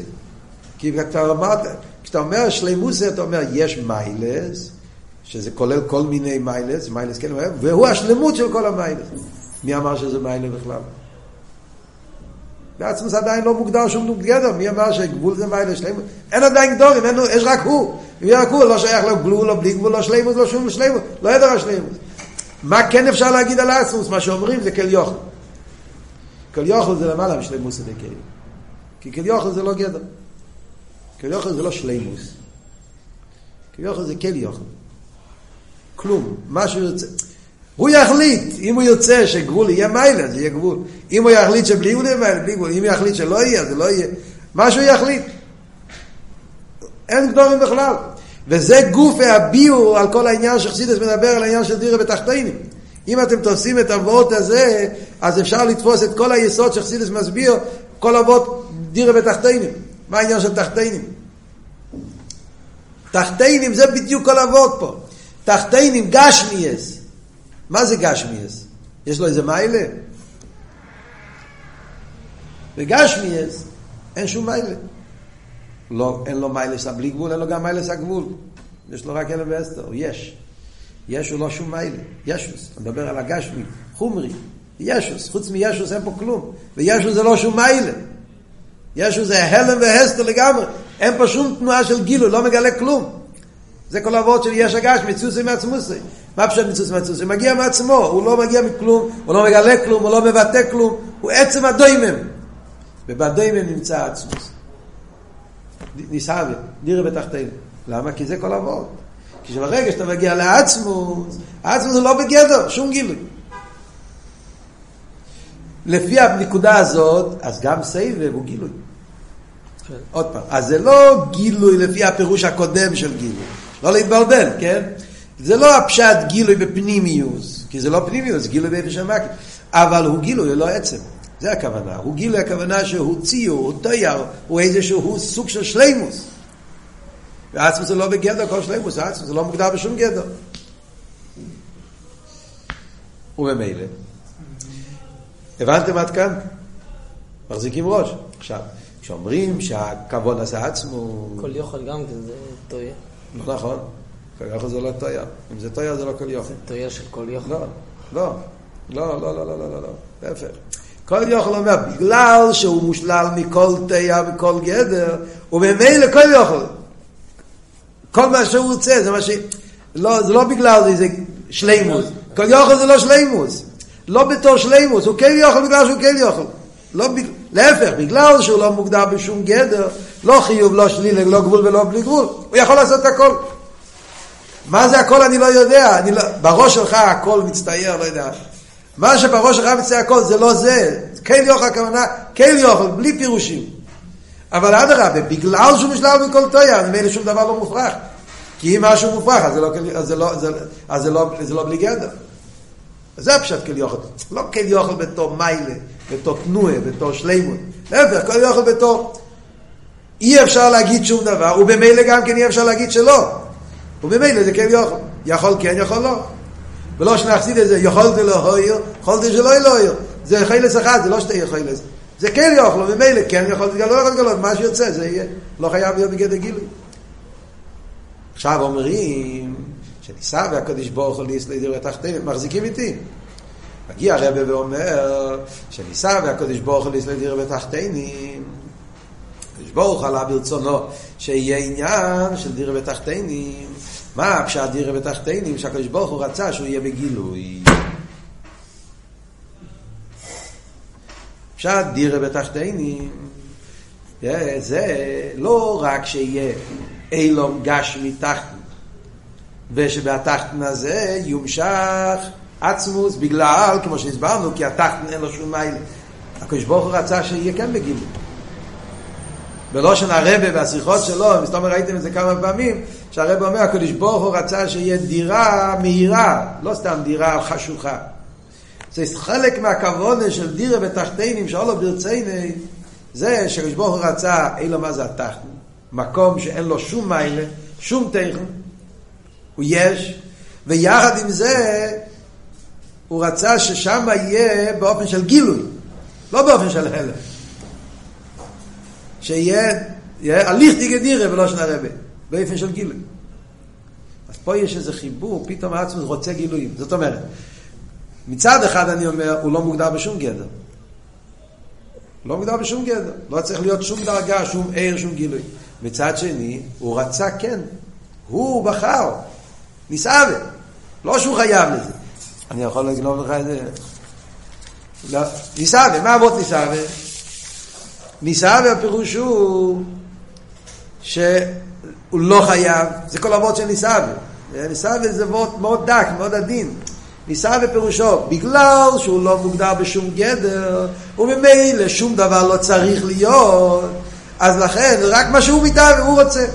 כי כשאתה, אמרת, כשאתה אומר שלימוסה, אתה אומר, יש מיילס, שזה כולל כל מיני מיילס, מיילס כן, והוא השלמות של כל המיילס. מי אמר שזה מיילה בכלל? בעצמוס עדיין לא מוגדר שום גדר, מי אמר שגבול זה מיילה שלמות? אין עדיין גדורים, אין, יש רק הוא. יהיה רק הוא, לא שייך לו גבול, לא בלי גבול, לא שלמות, לא שום שלמות, לא ידע השלמות. מה כן אפשר להגיד על עצמוס? מה שאומרים זה כל יוכל. כל יוכל זה למעלה משלמוס הדקאי. כי כל יוכל זה לא גדר. כל יוכל זה לא שלמוס. כל יוכל זה כל יוכל. כלום. משהו יוצא. הוא יחליט, אם הוא יוצא שגבול יהיה מיילה, זה יהיה גבול. אם הוא יחליט שבלי גבול יהיה מיילה, בלי גבול. אם הוא יחליט שלא יהיה, זה לא יהיה. מה שהוא יחליט. אין גדורים בכלל. וזה גוף הביאו על כל העניין שחסידס מדבר על העניין של דירה בתחתינים. אם אתם תופסים את אבות הזה, אז אפשר לתפוס את כל היסוד שחסידס מסביר, כל אבות דירה בתחתינים. מה העניין של תחתינים? תחתינים זה בדיוק כל אבות פה. תחתינים גשמיאס. מה זה גשמיאס? יש לו איזה מיילה? בגשמיאס אין שום מיילה. לא, אין לו מיילס בלי גבול, אין לו גם מיילס הגבול. יש לו רק אלף ואסתר, יש. יש הוא לא שום מיילה, ישוס, אני מדבר על הגשמי, חומרי, ישוס, חוץ מישוס אין פה כלום, וישוס זה לא שום מיילה. ישוס זה הלם והסתר לגמרי, אין פה שום תנועה של גילו, לא מגלה כלום. זה כל העבוד של יש הגש, מצוסי מעצמוסי. מה פשוט מצוסי מעצמוסי? מגיע מעצמו, הוא לא מגיע מכלום, הוא לא מגלה כלום, הוא לא מבטא כלום, הוא עצם הדוימם. ובדוימם נמצא עצמוס. ניסאווה, דירה בתחתינו. למה? כי זה כל העבוד. כי שברגע שאתה מגיע לעצמוס, העצמוס הוא לא בגדר, שום גילוי. לפי הנקודה הזאת, אז גם סבב הוא גילוי. כן. עוד פעם, אז זה לא גילוי לפי הפירוש הקודם של גילוי. לא להתבלבל, כן? זה לא הפשט גילוי בפנימיוס, כי זה לא פנימיוס, גילוי באיפה שמקי, אבל הוא גילוי ללא עצם. זה הכוונה. הוא גילוי הכוונה שהוא ציור, הוא תייר, הוא איזשהו סוג של שלימוס. ועצמוס זה לא בגדר כל שלימוס, עצמוס זה לא מוגדר בשום גדר. וממילא. הבנתם עד כאן? מחזיקים ראש. עכשיו, כשאומרים שהכבוד עשה עצמו... כל יוכל גם כן זה טויה. לא נכון. כל יוכל זה לא טויה. אם זה טויה זה לא כל יוכל. זה טויה של כל יוכל. לא, לא. לא, לא, לא, לא, לא, לא. להפך. כל יוכל אומר, בגלל שהוא מושלל מכל תיה וכל גדר, וממילא כל יוכל. כל מה שהוא רוצה, זה מה ש... לא, זה לא בגלל זה, זה שלימוס. כל יוכל זה לא שלימוס. לא בתור שלימוס, הוא כן יוכל בגלל שהוא כן יוכל. לא בג... להפך, בגלל שהוא לא מוגדר בשום גדר, לא חיוב, לא שלילה, לא גבול ולא בלי גבול, הוא יכול לעשות את הכל. מה זה הכל אני לא יודע, אני לא... בראש שלך הכל מצטייר, לא יודע. מה שבראש שלך מצטייר הכל זה לא זה, כן יוכל הכוונה, כן יוכל, בלי פירושים. אבל אדרבה, בגלל שהוא משלב מכל טויה, ממילא שום דבר לא מופרך. כי אם משהו מופרך, אז זה לא, אז זה לא, אז זה לא, זה לא בלי גדר. זה הפשט כל יוכל. לא כל יוכל בתור מיילה, בתור תנועה, בתור שלימות. להפך, כל יוכל בתור... אי אפשר להגיד שום דבר, ובמילא גם כן אי אפשר להגיד שלא. ובמילא זה כן יוכל. יכול כן, יכול לא. ולא שנחסיד את זה, יכולת לא הויר, יכולת שלא לא הויר. זה חילס אחד, זה לא שתי יכולת. זה כן יוכל, ובמילא כן יכול להתגלות, לא יכול להתגלות, מה שיוצא זה יהיה. לא חייב להיות בגדר גילוי. עכשיו אומרים שניסה והקדוש ברוך הוא להסתדר תחתינו, מחזיקים איתי. מגיע הרבה ואומר שניסה והקדוש ברוך הוא להסתדר בתחתינו. הקדוש ברוך עלה ברצונו שיהיה עניין של דירה בתחתינו. מה הפשט דירה בתחתינו? שהקדוש ברוך הוא רצה שהוא יהיה בגילוי. פשט דירה בתחתינו. זה לא רק שיהיה אילום גשמי תחתן. ושבתחתן הזה יומשך עצמוס בגלל, כמו שהסברנו, כי התחתן אין לו שום מיילה. הקדוש ברוך הוא רצה שיהיה כן בגילוי. בלושן הרבה והשיחות שלו, מסתום ראיתם את זה כמה פעמים, שהרבה אומר, הקדוש ברוך הוא רצה שיהיה דירה מהירה, לא סתם דירה חשוכה. זה חלק מהכוונה של דירה בתחתינים, שאולו ברציני, זה שקדוש ברוך הוא רצה, אילו מה זה התחתן. מקום שאין לו שום מיילה, שום תכן, הוא יש, ויחד עם זה הוא רצה ששם יהיה באופן של גילוי, לא באופן של הלם. שיהיה הליך דיגדירה ולא שנה רבה, באופן של גילוי. אז פה יש איזה חיבור, פתאום העצמוס רוצה גילויים. זאת אומרת, מצד אחד אני אומר, הוא לא מוגדר בשום גדר. לא מוגדר בשום גדר. לא צריך להיות שום דרגה, שום ער, שום גילוי. מצד שני, הוא רצה כן. הוא בחר. ניסאווה. לא שהוא חייב לזה. אני יכול לגנוב לך את זה? לא. ניסאווה, מה אבות ניסאווה? ניסאווה הפירוש הוא שהוא לא חייב. זה כל אבות של ניסאווה. ניסאווה זה אבות מאוד דק, מאוד עדין. ניסה בפירושו, בגלל שהוא לא מוגדר בשום גדר, וממילא שום דבר לא צריך להיות, אז לכן רק מה שהוא מתאר הוא רוצה.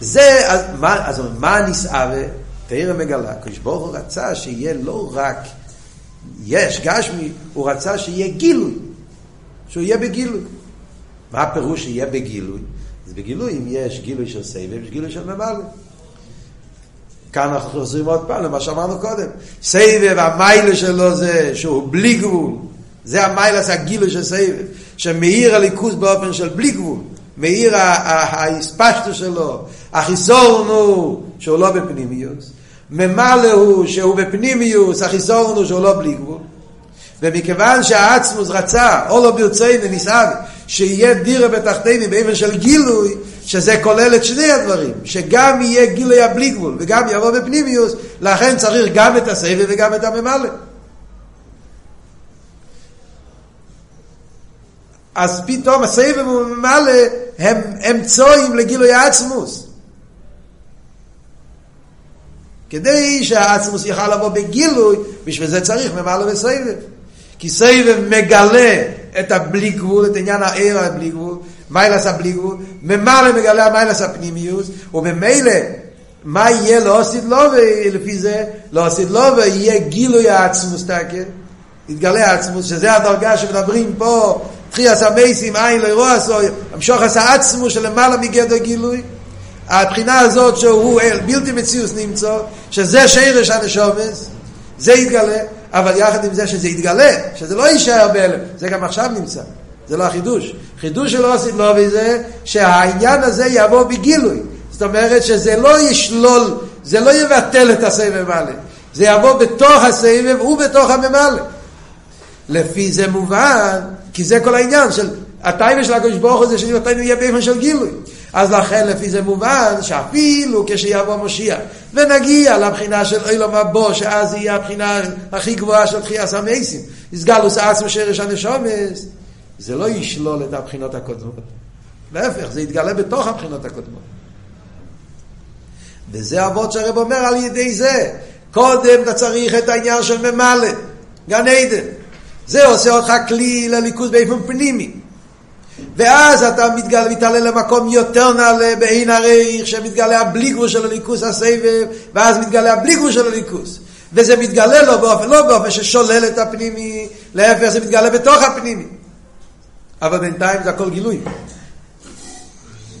זה, אז מה, אז מה נסערה? תראה מגלה, הקדוש ברוך הוא רצה שיהיה לא רק יש גשמי, הוא רצה שיהיה גילוי, שהוא יהיה בגילוי. מה הפירוש שיהיה בגילוי? אז בגילוי אם יש גילוי של סבב, יש גילוי של ממלא. כאן אנחנו חוזרים עוד פעם למה שאמרנו קודם. סבב, המיילה שלו זה שהוא בלי גבול. זה המיילה, זה הגילוי של סבב. שמאיר הליכוז באופן של בלי גבול. מאיר ההספשטו שלו. החיסורון הוא שהוא לא בפנימיוס. ממלא הוא שהוא בפנימיוס, החיסורון הוא שהוא לא בלי גבול. ומכיוון שהעצמוס רצה, או לא ברצי ונסעד, שיהיה דירה בתחתינו באופן של גילוי, שזה כולל את שני הדברים, שגם יהיה גילוי הבלי גבול וגם יבוא בפנימיוס, לכן צריך גם את הסבב וגם את הממלא. אז פתאום הסבב וממלא הם אמצואים לגילוי העצמוס. כדי שהעצמוס יוכל לבוא בגילוי, בשביל זה צריך ממלא וסבב. כי סבב מגלה את הבלי גבול, את עניין העיר הבלי גבול, מיילס הבלי גבול, ממלא מגלה מיילס הפנימיוס, וממילא מה יהיה לא עשית לו לפי זה, לא עשית לו ויהיה גילוי העצמוס תקן, יתגלה העצמוס, שזה הדרגה שמדברים פה, תחייה המייסים, עין לא ירוע עשו, המשוך עשה עצמוס שלמעלה מגדר גילוי, הבחינה הזאת שהוא בלתי מציאוס נמצא, שזה שרש הנשומס, זה יתגלה, אבל יחד עם זה שזה יתגלה, שזה לא יישאר בהלם, זה גם עכשיו נמצא, זה לא החידוש. חידוש של עושית לא וזה שהעניין הזה יבוא בגילוי. זאת אומרת שזה לא ישלול, זה לא יבטל את הסבב מלא, זה יבוא בתוך הסבב ובתוך הממלא. לפי זה מובן, כי זה כל העניין של הטייבה של הקדוש ברוך הוא זה שנבטלנו יהיה באופן של גילוי. אז לכן לפי זה מובן שאפילו כשיבוא משיח ונגיע לבחינה של אילום הבו שאז יהיה הבחינה הכי גבוהה של תחייה המייסים יסגלוס עצמו שרש הנשומס זה לא ישלול את הבחינות הקודמות. להפך זה יתגלה בתוך הבחינות הקודמות. וזה אבות שהרב אומר על ידי זה קודם אתה צריך את העניין של ממלא גן עדן. זה עושה אותך כלי לליכוז באיפן פנימי ואז אתה מתגלה, מתעלה למקום יותר נעלה בעין הריך, שמתגלה הבליגרו של הליכוס הסבב, ואז מתגלה הבליגרו של הליכוס. וזה מתגלה לא באופן, לא באופן ששולל את הפנימי, להפך זה מתגלה בתוך הפנימי. אבל בינתיים זה הכל גילוי.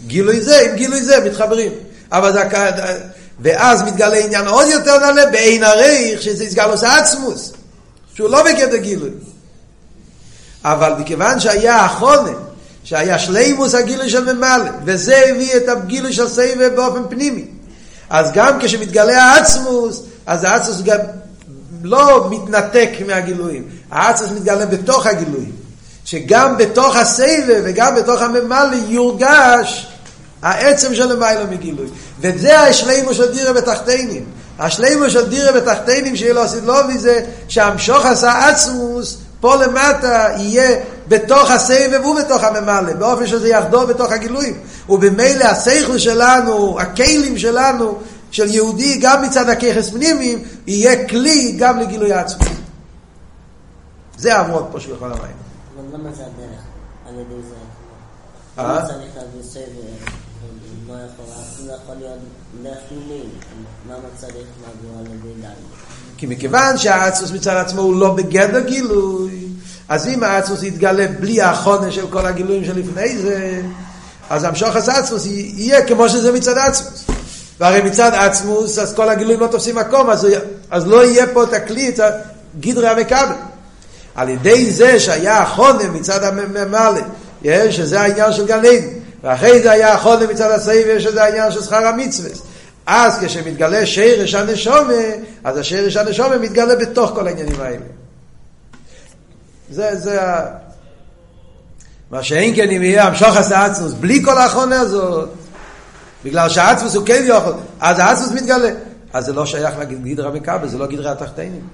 גילוי זה עם גילוי זה מתחברים. אבל זה, ואז מתגלה עניין עוד יותר נעלה בעין הריך, שזה יסגלוס עצמוס, שהוא לא בגדר גילוי. אבל מכיוון שהיה החונן, שהיה שלימוס הגילוי של ממלא, וזה הביא את הגילוי של סבב באופן פנימי. אז גם כשמתגלה העצמוס, אז העצמוס גם לא מתנתק מהגילויים, העצמוס מתגלה בתוך הגילויים. שגם בתוך הסבב וגם בתוך הממלא יורגש העצם של המיילו מגילוי. וזה השלימו של דירה בתחתינים. השלימו של דירה בתחתינים שיהיה לו אסידלובי זה שהמשוך עשה עצמוס פה למטה יהיה בתוך הסבב ובתוך הממלא, באופן שזה יחדור בתוך הגילויים. ובמילא השכל שלנו, הכלים שלנו, של יהודי, גם מצד הככס פנימיים, יהיה כלי גם לגילוי עצמי. זה העבוד פה של כל המים. אבל למה זה הדרך? על ידי זה. אה? צריך להביא סבב? לא יכול לא יכול להיות דרך פנימיים. למה צריך לעבור על ידי דם? כי מכיוון שהאצוס מצד עצמו הוא לא בגדר גילוי, אז אם האצוס יתגלה בלי החונן של כל הגילויים שלפני זה, אז המשוך האצוס יהיה כמו שזה מצד עצמוס. והרי מצד עצמוס, אז כל הגילויים לא תופסים מקום, אז, אז לא יהיה פה את גדרי המכבל. על ידי זה שהיה החונן מצד הממלא, שזה העניין של גן עדן, ואחרי זה היה החונן מצד הסבב, שזה העניין של שכר המצווה. אז כשמתגלה שרש הנשומה, אז השרש הנשומה מתגלה בתוך כל העניינים האלה. זה, זה ה... מה שאין כן אם יהיה המשוך עשה עצמוס בלי כל האחרונה הזאת, בגלל שהעצמוס הוא כן יכול, אז העצמוס מתגלה. אז זה לא שייך לגדרי המכבל, זה לא גדרי התחתינים.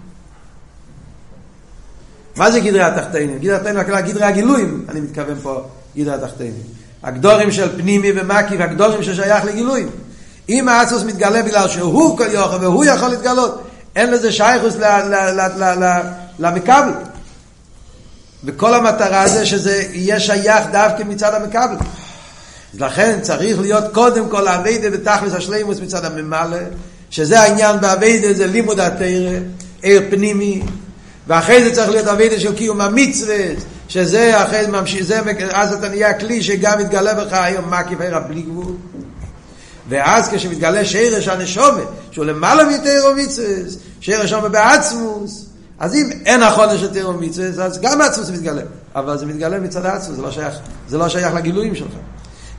מה זה גדרי התחתינים? גדרי התחתינים, הכלל גדרי הגילויים, אני מתכוון פה, גדרי התחתינים. הגדורים של פנימי ומקי והגדורים ששייך לגילויים. אם האצוס מתגלה בגלל שהוא כל יוכל והוא יכול להתגלות, אין לזה שייכוס למקבל. וכל המטרה זה שזה יהיה שייך דווקא מצד המקבל. לכן צריך להיות קודם כל אביידה בתכלס השלימוס מצד הממלא, שזה העניין באביידה זה לימוד התרא, עיר פנימי, ואחרי זה צריך להיות אביידה של קיום המצווה, שזה אחרי ממשיך, זה, אז אתה נהיה כלי שגם מתגלה בך היום מקיף עיר הבלי גבול. ואז כשמתגלה שרש הנשומה, שהוא למעלה מתירו מצווה, שרש הנשומה בעצמוס, אז אם אין החונש של תירו מצווה, אז גם עצמוס מתגלה. אבל זה מתגלה מצד עצמוס, זה לא שייך, זה לא שייך לגילויים שלך.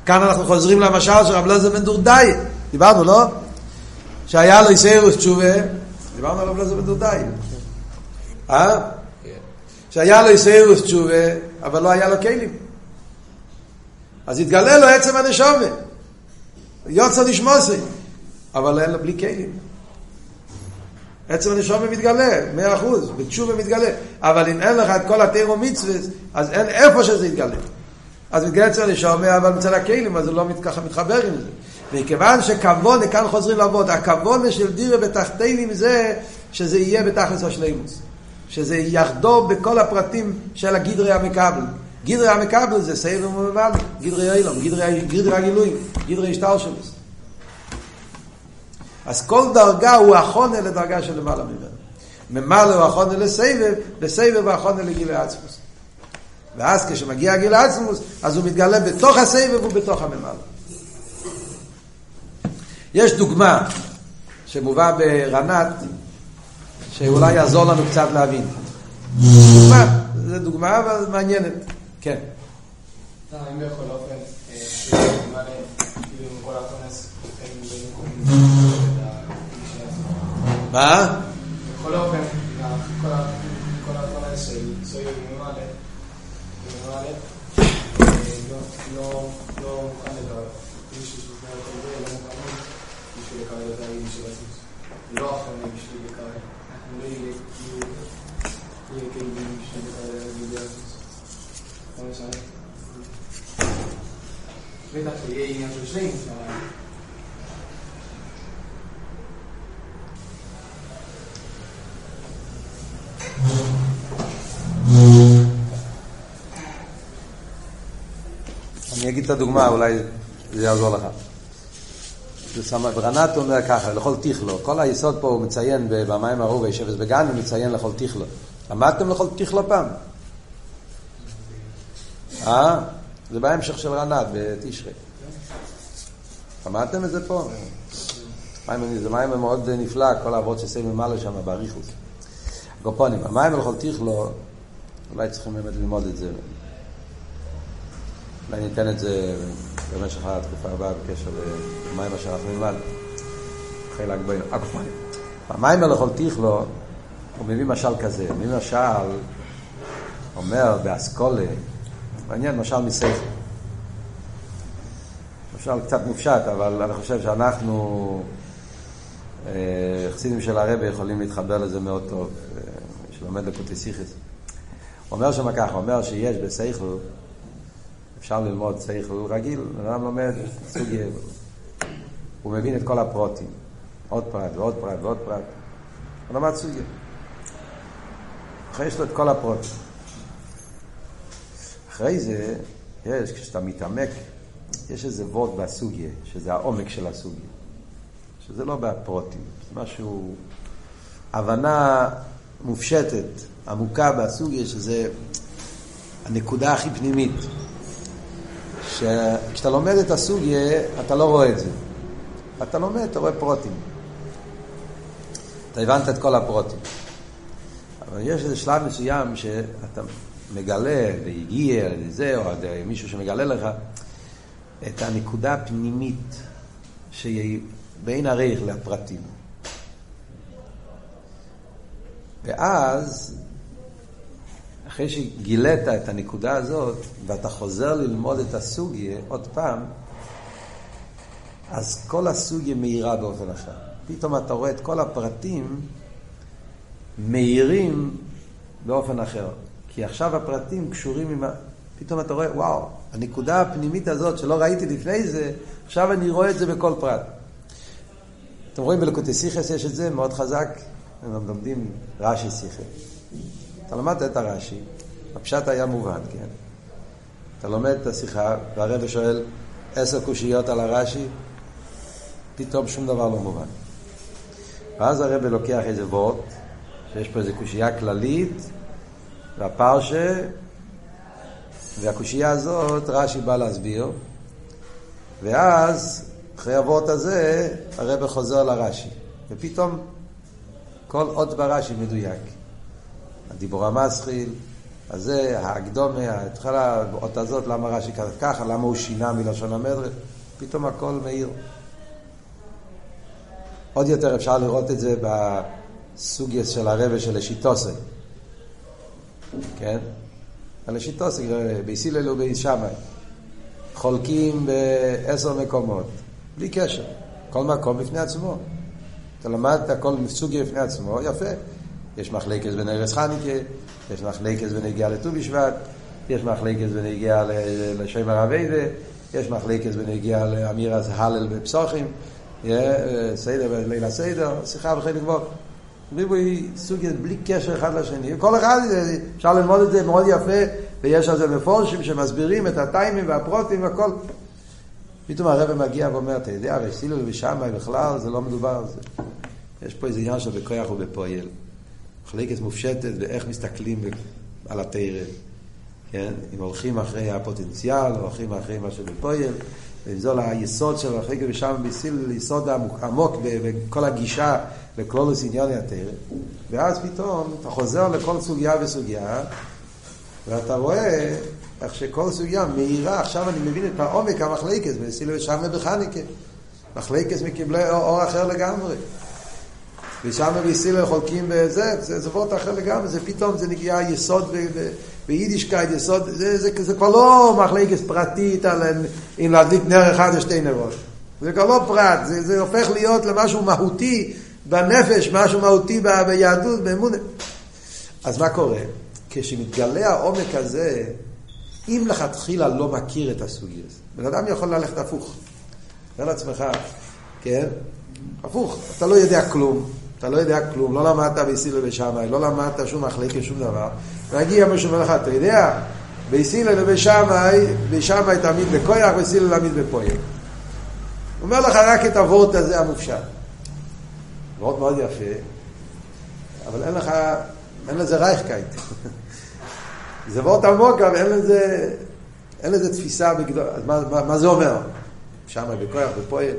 כאן אנחנו חוזרים למשל של רב לזר בן דורדאי, דיברנו, לא? שהיה לו איסרוס תשובה, דיברנו על רב לזר בן דורדאי. אה? שהיה לו איסרוס תשובה, אבל לא היה לו כלים. אז התגלה לו עצם הנשומה. יוצא נשמוסי, אבל אין לו בלי כלים. עצם הנשום מתגלה, מאה אחוז, בתשובה מתגלה. אבל אם אין לך את כל התירו מצווה, אז אין איפה שזה יתגלה. אז מתגלה אצל הנשום, אבל מצד הכלים, אז זה לא ככה מתחבר עם זה. מכיוון שכבונה, כאן חוזרים לעבוד, הכבונה של דירה בתחתינים זה שזה יהיה בתכלס השלימוס. שזה יחדור בכל הפרטים של הגדרי המקבל. גדרי המקבל זה סייב ומבבל, גדרי אילום, גדרי הגילויים, גדרי השטר שלו. אז כל דרגה הוא החונה לדרגה של למעלה ממנו. ממלא הוא החונה לסבב, בסבב החונה לגיל העצמוס. ואז כשמגיע גיל העצמוס, אז הוא מתגלה בתוך הסבב ובתוך הממלא. יש דוגמה שמובא ברנת, שאולי יעזור לנו קצת להבין. דוגמה, זו דוגמה אבל מעניינת. כן. אם בכל אופן, שמלא, כאילו כל הכונס, הם מה? בכל אופן, כל הכונס של סויו וממלא, לא מוכן לדבר. מישהו שזוכר את זה, לא מוכנים בשביל לקבל את הערים של הסוס. לא אחרונים בשביל לקבל. אנחנו לא אני אגיד את הדוגמה, אולי זה יעזור לך. ברנת אומר ככה, לכל תכלו, כל היסוד פה הוא מציין במים הרובי, שבס בגן, הוא מציין לכל תכלו. למדתם לכל תכלו פעם? אה? זה בהמשך של רנת, בתשרי. למדתם את זה פה? זה מים מאוד נפלא, כל העבוד שעושים ממעלה שם, באריכות. גופונים, המים לכל תכלו, אולי צריכים באמת ללמוד את זה. אולי ניתן את זה במשך התקופה הבאה בקשר למים אשר אנחנו נלמד. אחרי ל"ג בעיר. הגופונים. המים לכל תכלו, הוא מביא משל כזה. מביא משל, אומר באסכולה, מעניין, משל מסייכל. משל קצת מופשט, אבל אני חושב שאנחנו, חסידים של הרבי, יכולים להתחבר לזה מאוד טוב, מי שלומד לקוטי סיכס. הוא אומר שם ככה, הוא אומר שיש בסייכל, אפשר ללמוד סייכל רגיל, אדם לומד סוגיה, הוא מבין את כל הפרוטים, עוד פרט ועוד פרט ועוד פרט, הוא למד סוגיה. אחרי יש לו את כל הפרוטים. אחרי זה, יש, כשאתה מתעמק, יש איזה וורד בסוגיה, שזה העומק של הסוגיה, שזה לא בפרוטים, זה משהו, הבנה מופשטת, עמוקה בסוגיה, שזה הנקודה הכי פנימית. שכשאתה לומד את הסוגיה, אתה לא רואה את זה. אתה לומד, אתה רואה פרוטים. אתה הבנת את כל הפרוטים. אבל יש איזה שלב מסוים שאתה מגלה, והגיע לזה, או מישהו שמגלה לך, את הנקודה הפנימית שהיא בין הרייך לפרטים. ואז, אחרי שגילית את הנקודה הזאת, ואתה חוזר ללמוד את הסוגיה עוד פעם, אז כל הסוגיה מאירה באופן אחר. פתאום אתה רואה את כל הפרטים מאירים באופן אחר. כי עכשיו הפרטים קשורים עם ה... פתאום אתה רואה, וואו, הנקודה הפנימית הזאת שלא ראיתי לפני זה, עכשיו אני רואה את זה בכל פרט. אתם רואים בלקוטי סיכס יש את זה מאוד חזק, הם לומדים רש"י סיכס. אתה למדת את הרש"י, הפשט היה מובן, כן? אתה לומד את השיחה, והרבא שואל עשר קושיות על הרש"י, פתאום שום דבר לא מובן. ואז הרבא לוקח איזה וורט, שיש פה איזה קושייה כללית, והפרשה, והקושייה הזאת רש"י בא להסביר, ואז אחרי הוורט הזה הרב חוזר לרש"י, ופתאום כל אות ברש"י מדויק. הדיבור המסחיל, הזה, ההקדומה, ההתחלה, האות הזאת, למה רש"י ככה, למה הוא שינה מלשון המדרש, פתאום הכל מאיר. עוד יותר אפשר לראות את זה בסוגיה של הרבה של השיטוסי. כן? על השיטוסי, ביסילל ובישמאי. חולקים בעשר מקומות, בלי קשר. כל מקום בפני עצמו. אתה למדת הכל סוגיה בפני עצמו, יפה. יש מחלקת בין ארץ חניקה, יש מחלקת בנגיעה לט"ו בשבט, יש מחלקת בנגיעה לשם הרביידה, יש מחלקת בנגיעה לאמיר הלל בפסוחים, סדר בליל הסדר, שיחה בחלק בו. ריבוי סוגיה בלי קשר אחד לשני. כל אחד, אפשר ללמוד את זה מאוד יפה, ויש על זה מפורשים שמסבירים את הטיימים והפרוטים והכל. פתאום הרב מגיע ואומר, אתה יודע, הרי סילול ושמאי בכלל, זה לא מדובר על זה. יש פה איזה עניין של בכוח ובפועל. מחלקת מופשטת ואיך מסתכלים על התרא. כן? אם הולכים אחרי הפוטנציאל, הולכים אחרי מה שבפועל, ואם זו ליסוד של מחלקת ושם ביסיל, ליסוד עמוק בכל הגישה לכלולוס ענייני התרא. ואז פתאום אתה חוזר לכל סוגיה וסוגיה, ואתה רואה איך שכל סוגיה מאירה, עכשיו אני מבין את העומק המחלקת, וסילה ושם בחניקה. מחלקת מקיבלי אור, אור אחר לגמרי. ושם ביסילה חולקים בזה, זה, זה וורט אחר לגמרי, זה פתאום זה נגיע יסוד ביידישקייט יסוד, זה, זה, זה כבר לא מחלקת פרטית על אם להדליק נר אחד או שתי נרות. זה כבר לא פרט, זה, זה הופך להיות למשהו מהותי בנפש, משהו מהותי ב, ביהדות, באמונה. אז מה קורה? כשמתגלה העומק הזה, אם לכתחילה לא מכיר את הסוגיה הזאת, בן אדם יכול ללכת הפוך. תאר לעצמך, כן? הפוך, אתה לא יודע כלום, אתה לא יודע כלום, לא למדת ביסילה ושמאי, לא למדת שום מחלקת, שום דבר, מישהו ואומר לך, אתה יודע, ביסילה ובשמאי, בשמאי תמיד בכויח, ביסילה תמיד בפועל. הוא אומר לך רק את הוורט הזה המופשט. וורט מאוד יפה, אבל אין לך, אין לזה רייכקייט. (laughs) זה וורט עמוק, אבל אין לזה, אין לזה תפיסה בגדול. אז מה, מה, מה זה אומר? שמאי בכוח, בפועל.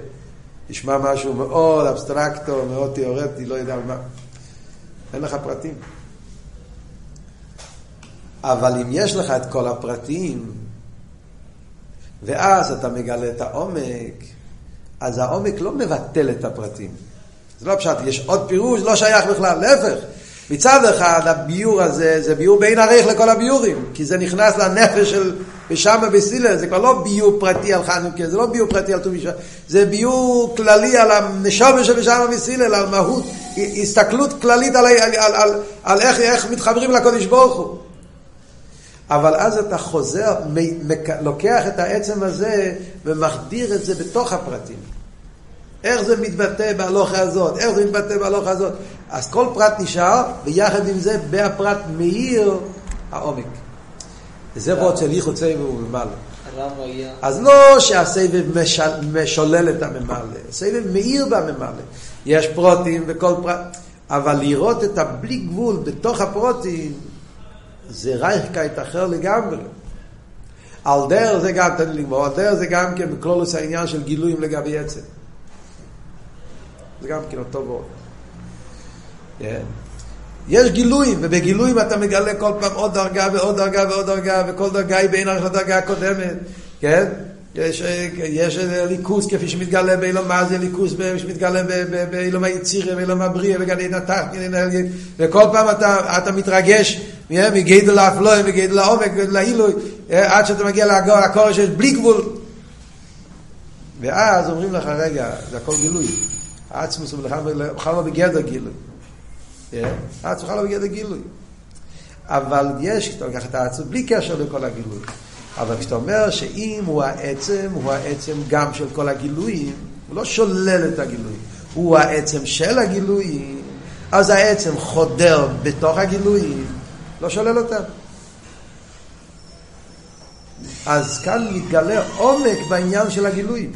נשמע משהו מאוד אבסטרקטי, מאוד תיאורטי, לא יודע מה. אין לך פרטים. אבל אם יש לך את כל הפרטים, ואז אתה מגלה את העומק, אז העומק לא מבטל את הפרטים. זה לא פשוט, יש עוד פירוש, לא שייך בכלל, להפך. מצד אחד הביור הזה זה ביור בין ערך לכל הביורים, כי זה נכנס לנפש של ושם בסילה, זה כבר לא ביור פרטי על חנוכה, זה לא ביור פרטי על ט"ו זה ביור כללי על הנשומה שבשם בסילה, על מהות, הסתכלות כללית על, על, על, על, על איך, איך מתחברים לקודש ברוך הוא. אבל אז אתה חוזר, לוקח את העצם הזה ומחדיר את זה בתוך הפרטים. איך זה מתבטא בהלוכה הזאת, איך זה מתבטא בהלוכה הזאת. אז כל פרט נשאר, ויחד עם זה, בהפרט מאיר העומק. וזה ועוד של סבב וממלא. אז לא שהסבב משולל את הממלא, הסובב מאיר בממלא. יש פרטים וכל פרט, אבל לראות את הבלי גבול בתוך הפרטים, זה רייכקייט אחר לגמרי. על דרך זה גם, תן לי לגמור, על דרך זה גם כן בכללות העניין של גילויים לגבי עצם. זה גם כן אותו ועוד. Yeah. יש גילויים, ובגילויים אתה מגלה כל פעם עוד דרגה ועוד דרגה ועוד דרגה, וכל דרגה היא בערך לדרגה הקודמת, כן? יש, יש ליכוס כפי שמתגלה באילום מה זה ליכוס שמתגלה באילום היצירה, באילום הבריאה, בגן עדן וכל פעם אתה, אתה מתרגש מגדל לאפלואים, מגדל לעומק, מגדל לעילוי, עד שאתה מגיע לקורש שיש בלי גבול. ואז אומרים לך, רגע, זה הכל גילוי. העצמוס הוא בכלל לא בגדר גילוי. העצמוס בכלל לא בגדר גילוי. אבל יש, אתה לוקח את העצמוס בלי קשר לכל הגילוי. אבל כשאתה אומר שאם הוא העצם, הוא העצם גם של כל הגילויים, הוא לא שולל את הגילויים, הוא העצם של הגילויים, אז העצם חודר בתוך הגילויים, לא שולל אותם. אז כאן מתגלה עומק בעניין של הגילויים.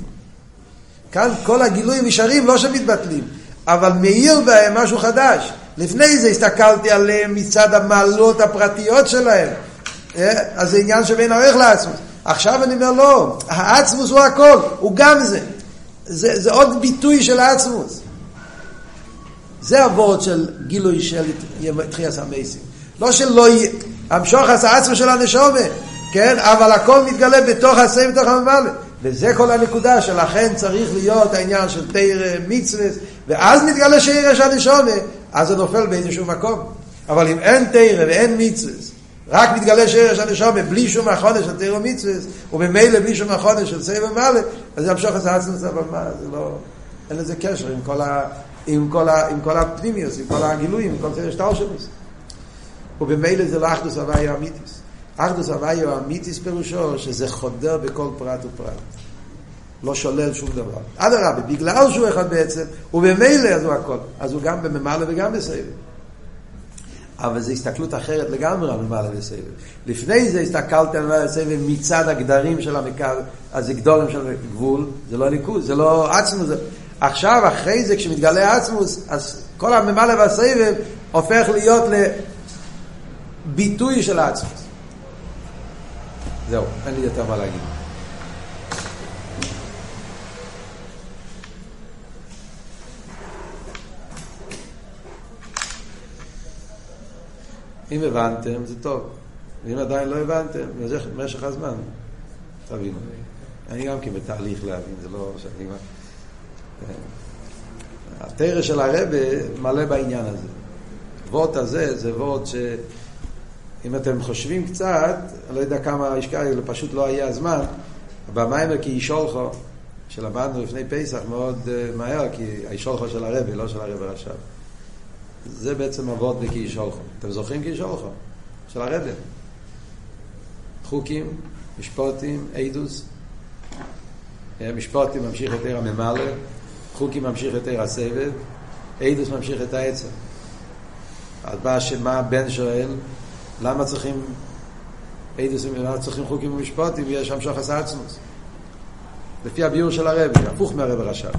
כאן כל הגילויים נשארים, לא שמתבטלים, אבל מאיר בהם משהו חדש. לפני זה הסתכלתי עליהם מצד המעלות הפרטיות שלהם. אה? אז זה עניין שבין ערך לעצמוס. עכשיו אני אומר לא, העצמוס הוא הכל, הוא גם זה. זה, זה עוד ביטוי של העצמוס. זה הוורד של גילוי של תחייה סמייסים. לא שלא יהיה, המשוך עשה עצמו של הנשומה, כן? אבל הכל מתגלה בתוך הסי, בתוך הממלא. וזה כל הנקודה שלכן צריך להיות העניין של תיר מצווה, ואז מתגלה שירש הנשומה, אז זה נופל באיזשהו מקום. אבל אם אין תיר ואין מצווה, רק מתגלה שירש הנשומה בלי שום החודש של תיר ומצווה, וממילא בלי שום החודש של סבב ומעלה, אז ימשוך את העצמם סבב מה, זה לא... אין לזה קשר עם כל, ה, עם כל, ה, עם כל הפנימיוס, עם כל הגילויים, עם כל זה שטר שלוס. ובמילא זה לא אחדוס הוויה אמיתיס. אחדוס הוויה אמיתיס פירושו שזה חודר בכל פרט ופרט. לא שולל שום דבר. אדרבה, בגלל שהוא אחד בעצם, ובמילא אז הוא הכל. אז הוא גם בממלא וגם בסבב. אבל זו הסתכלות אחרת לגמרי על ממלא וסבב. לפני זה הסתכלתי על ממלא וסבב מצד הגדרים של המקל, אז זה גדולים של גבול, זה לא ליכוז, זה לא עצמוס. זה... עכשיו, אחרי זה, כשמתגלה עצמוס, אז כל הממלא והסבב הופך להיות לביטוי של עצמוס. זהו, אין לי יותר מה להגיד. אם הבנתם, זה טוב. ואם עדיין לא הבנתם, במשך הזמן, תבינו. אני גם כן בתהליך להבין, זה לא שאני... התרא של הרבה מלא בעניין הזה. וורט הזה זה וורט ש... אם אתם חושבים קצת, אני לא יודע כמה השקעתי, פשוט לא היה הזמן, במיימר כי אישולחו, שלמדנו לפני פסח מאוד uh, מהר, כי האישולחו של הרבי, לא של הרבי עכשיו. זה בעצם אבות בכי אישולחו. אתם זוכרים כי אישולחו? של הרבי. חוקים, משפוטים, אידוס. אה, משפוטים ממשיך יותר הממלא, חוקים ממשיך יותר הסבב, אידוס ממשיך את העצם. אז בא שמה הבן שואל, למה צריכים למה צריכים חוקים ומשפוטים ויש שם שוחס עצמוס? לפי הביור של הרבי, הפוך מהרבי רש"ב,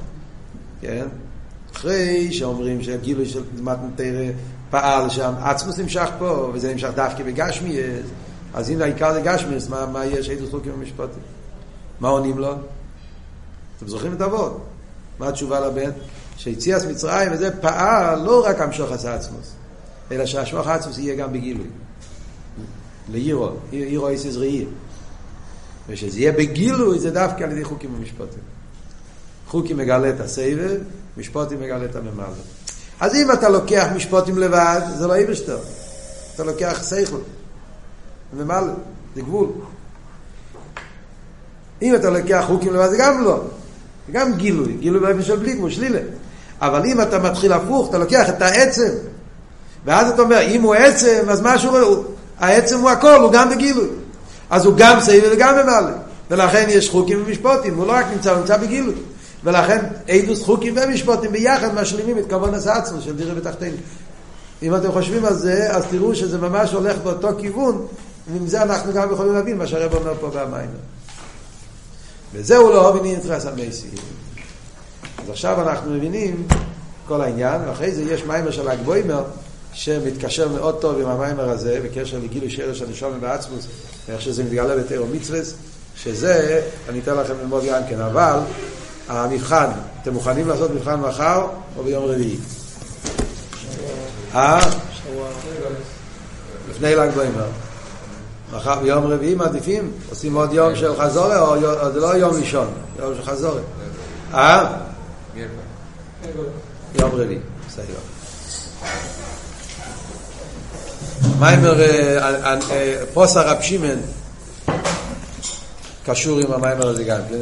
כן? אחרי שאומרים שהגילוי של מתנתרא פעל שם, עצמוס נמשך פה, וזה נמשך דווקא בגשמי, אז אם העיקר זה גשמי, אז מה, מה יש אידוס חוקים ומשפוטים? מה עונים לו? אתם זוכרים את אבות? מה התשובה לבן? שיציאס מצרים וזה פעל לא רק המשוך עשה עצמוס, אלא שהשמוך עצמוס יהיה גם בגילוי. לאירו, אירו איסיס ראי. ושזה יהיה בגילוי זה דווקא על ידי חוקים ומשפטים. חוקים מגלה את הסבב, משפטים מגלה את הממלא. אז אם אתה לוקח משפטים לבד, זה לא איבשטר. אתה לוקח סייכל. ממלא, זה גבול. אם אתה לוקח חוקים לבד, זה גם לא. זה גם גילוי, גילוי באופן של בלי, כמו שלילה. אבל אם אתה מתחיל הפוך, אתה לוקח את העצם, ואז אתה אומר, אם הוא עצם, אז משהו, העצם הוא הכל, הוא גם בגילוי. אז הוא גם סייב וגם ממלא. ולכן יש חוקים ומשפוטים, הוא לא רק נמצא, הוא נמצא בגילוי. ולכן אידוס חוקים ומשפוטים ביחד משלימים את כבון הסעצנו של דירה בתחתינו. אם אתם חושבים על זה, אז תראו שזה ממש הולך באותו כיוון, ועם זה אנחנו גם יכולים להבין מה שהרב אומר פה במים. וזהו לא הוביני נתרס המסי. אז עכשיו אנחנו מבינים כל העניין, ואחרי זה יש מיימר של הגבוימר, שמתקשר מאוד טוב עם המיימר הזה, בקשר לגילוי שרש הנשום בעצמוס, ואיך שזה מתגלה בתיאור מצווה, שזה, אני אתן לכם ללמוד גם כן, אבל המבחן, אתם מוכנים לעשות מבחן מחר או ביום רביעי? אה? לפני ל"ג בעומר. מחר ביום רביעי מעדיפים? עושים עוד יום של חזורה או זה לא יום ראשון, יום של חזורה. אה? יום רביעי, בסדר. מיימר, פוסר רב שמעון קשור עם המיימר הזה גם כן.